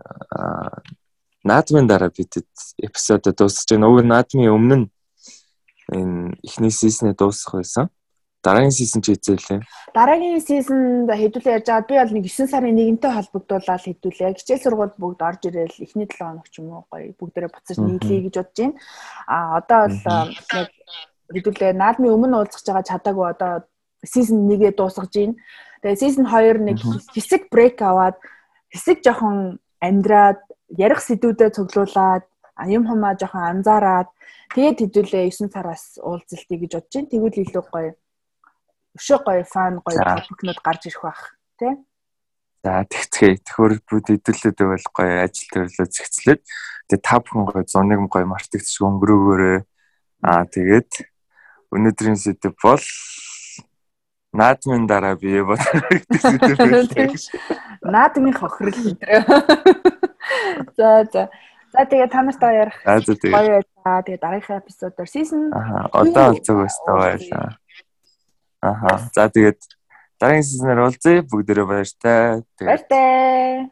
наадмын дараа бидэд эпизод дуусах чинь өөр наадмын өмнө нь энэ эхний сизнээ дуусах байсан. Дараагийн сизон ч хийzээлээ. Дараагийн сизонд хэдүүлээ яаж байгаа би бол нэг 9 сарын 1-нтэй холбогдуулаад хэдүүлээ. Хичээл сургууль бүгд орж ирээл эхний 7 хоног ч юм уу гоё бүгдээрээ буцаж нийлэе гэж бодож байна. А одоо бол яг хэдүүлээ наадмын өмнө уулзах байгаа чадаагүй одоо сизон 1-ээ дуусгаж байна. Тэгээ сизон 2 нэг хэсэг брейк аваад хэсэг жоохон амьдраад ярих сэдвүүдэд цуглуулад юм хумаа жоохон анзаараад тэгээд хэдүүлээ 9 сараас уулзалтыг гэж бодож байна. Тэгвэл илүү гоё өшөө гоё фан гоё топикнууд гарч ирэх бах тий. За тэгцгээ төхөөрөлбүүд хэдүүлээд байвал гоё ажил төрлөө зэгцлээд тэгээд та бүхэн гоё зуныг гоё мартагдчих өнгөрөөгөөрэй. Аа тэгээд өнөөдрийн сэдв бол наадмын дараа бие бодсон. Наадмын хохирол өдрөө. За за. За тэгээ та нартай ярих. Гоё байлаа. Тэгээ дараагийн эпизодоор season. Аа одоо олцог өстой байлаа. Аха. За тэгээд дараагийн season-аар уулзъя. Бүгдээрээ баяртай. Баяртай.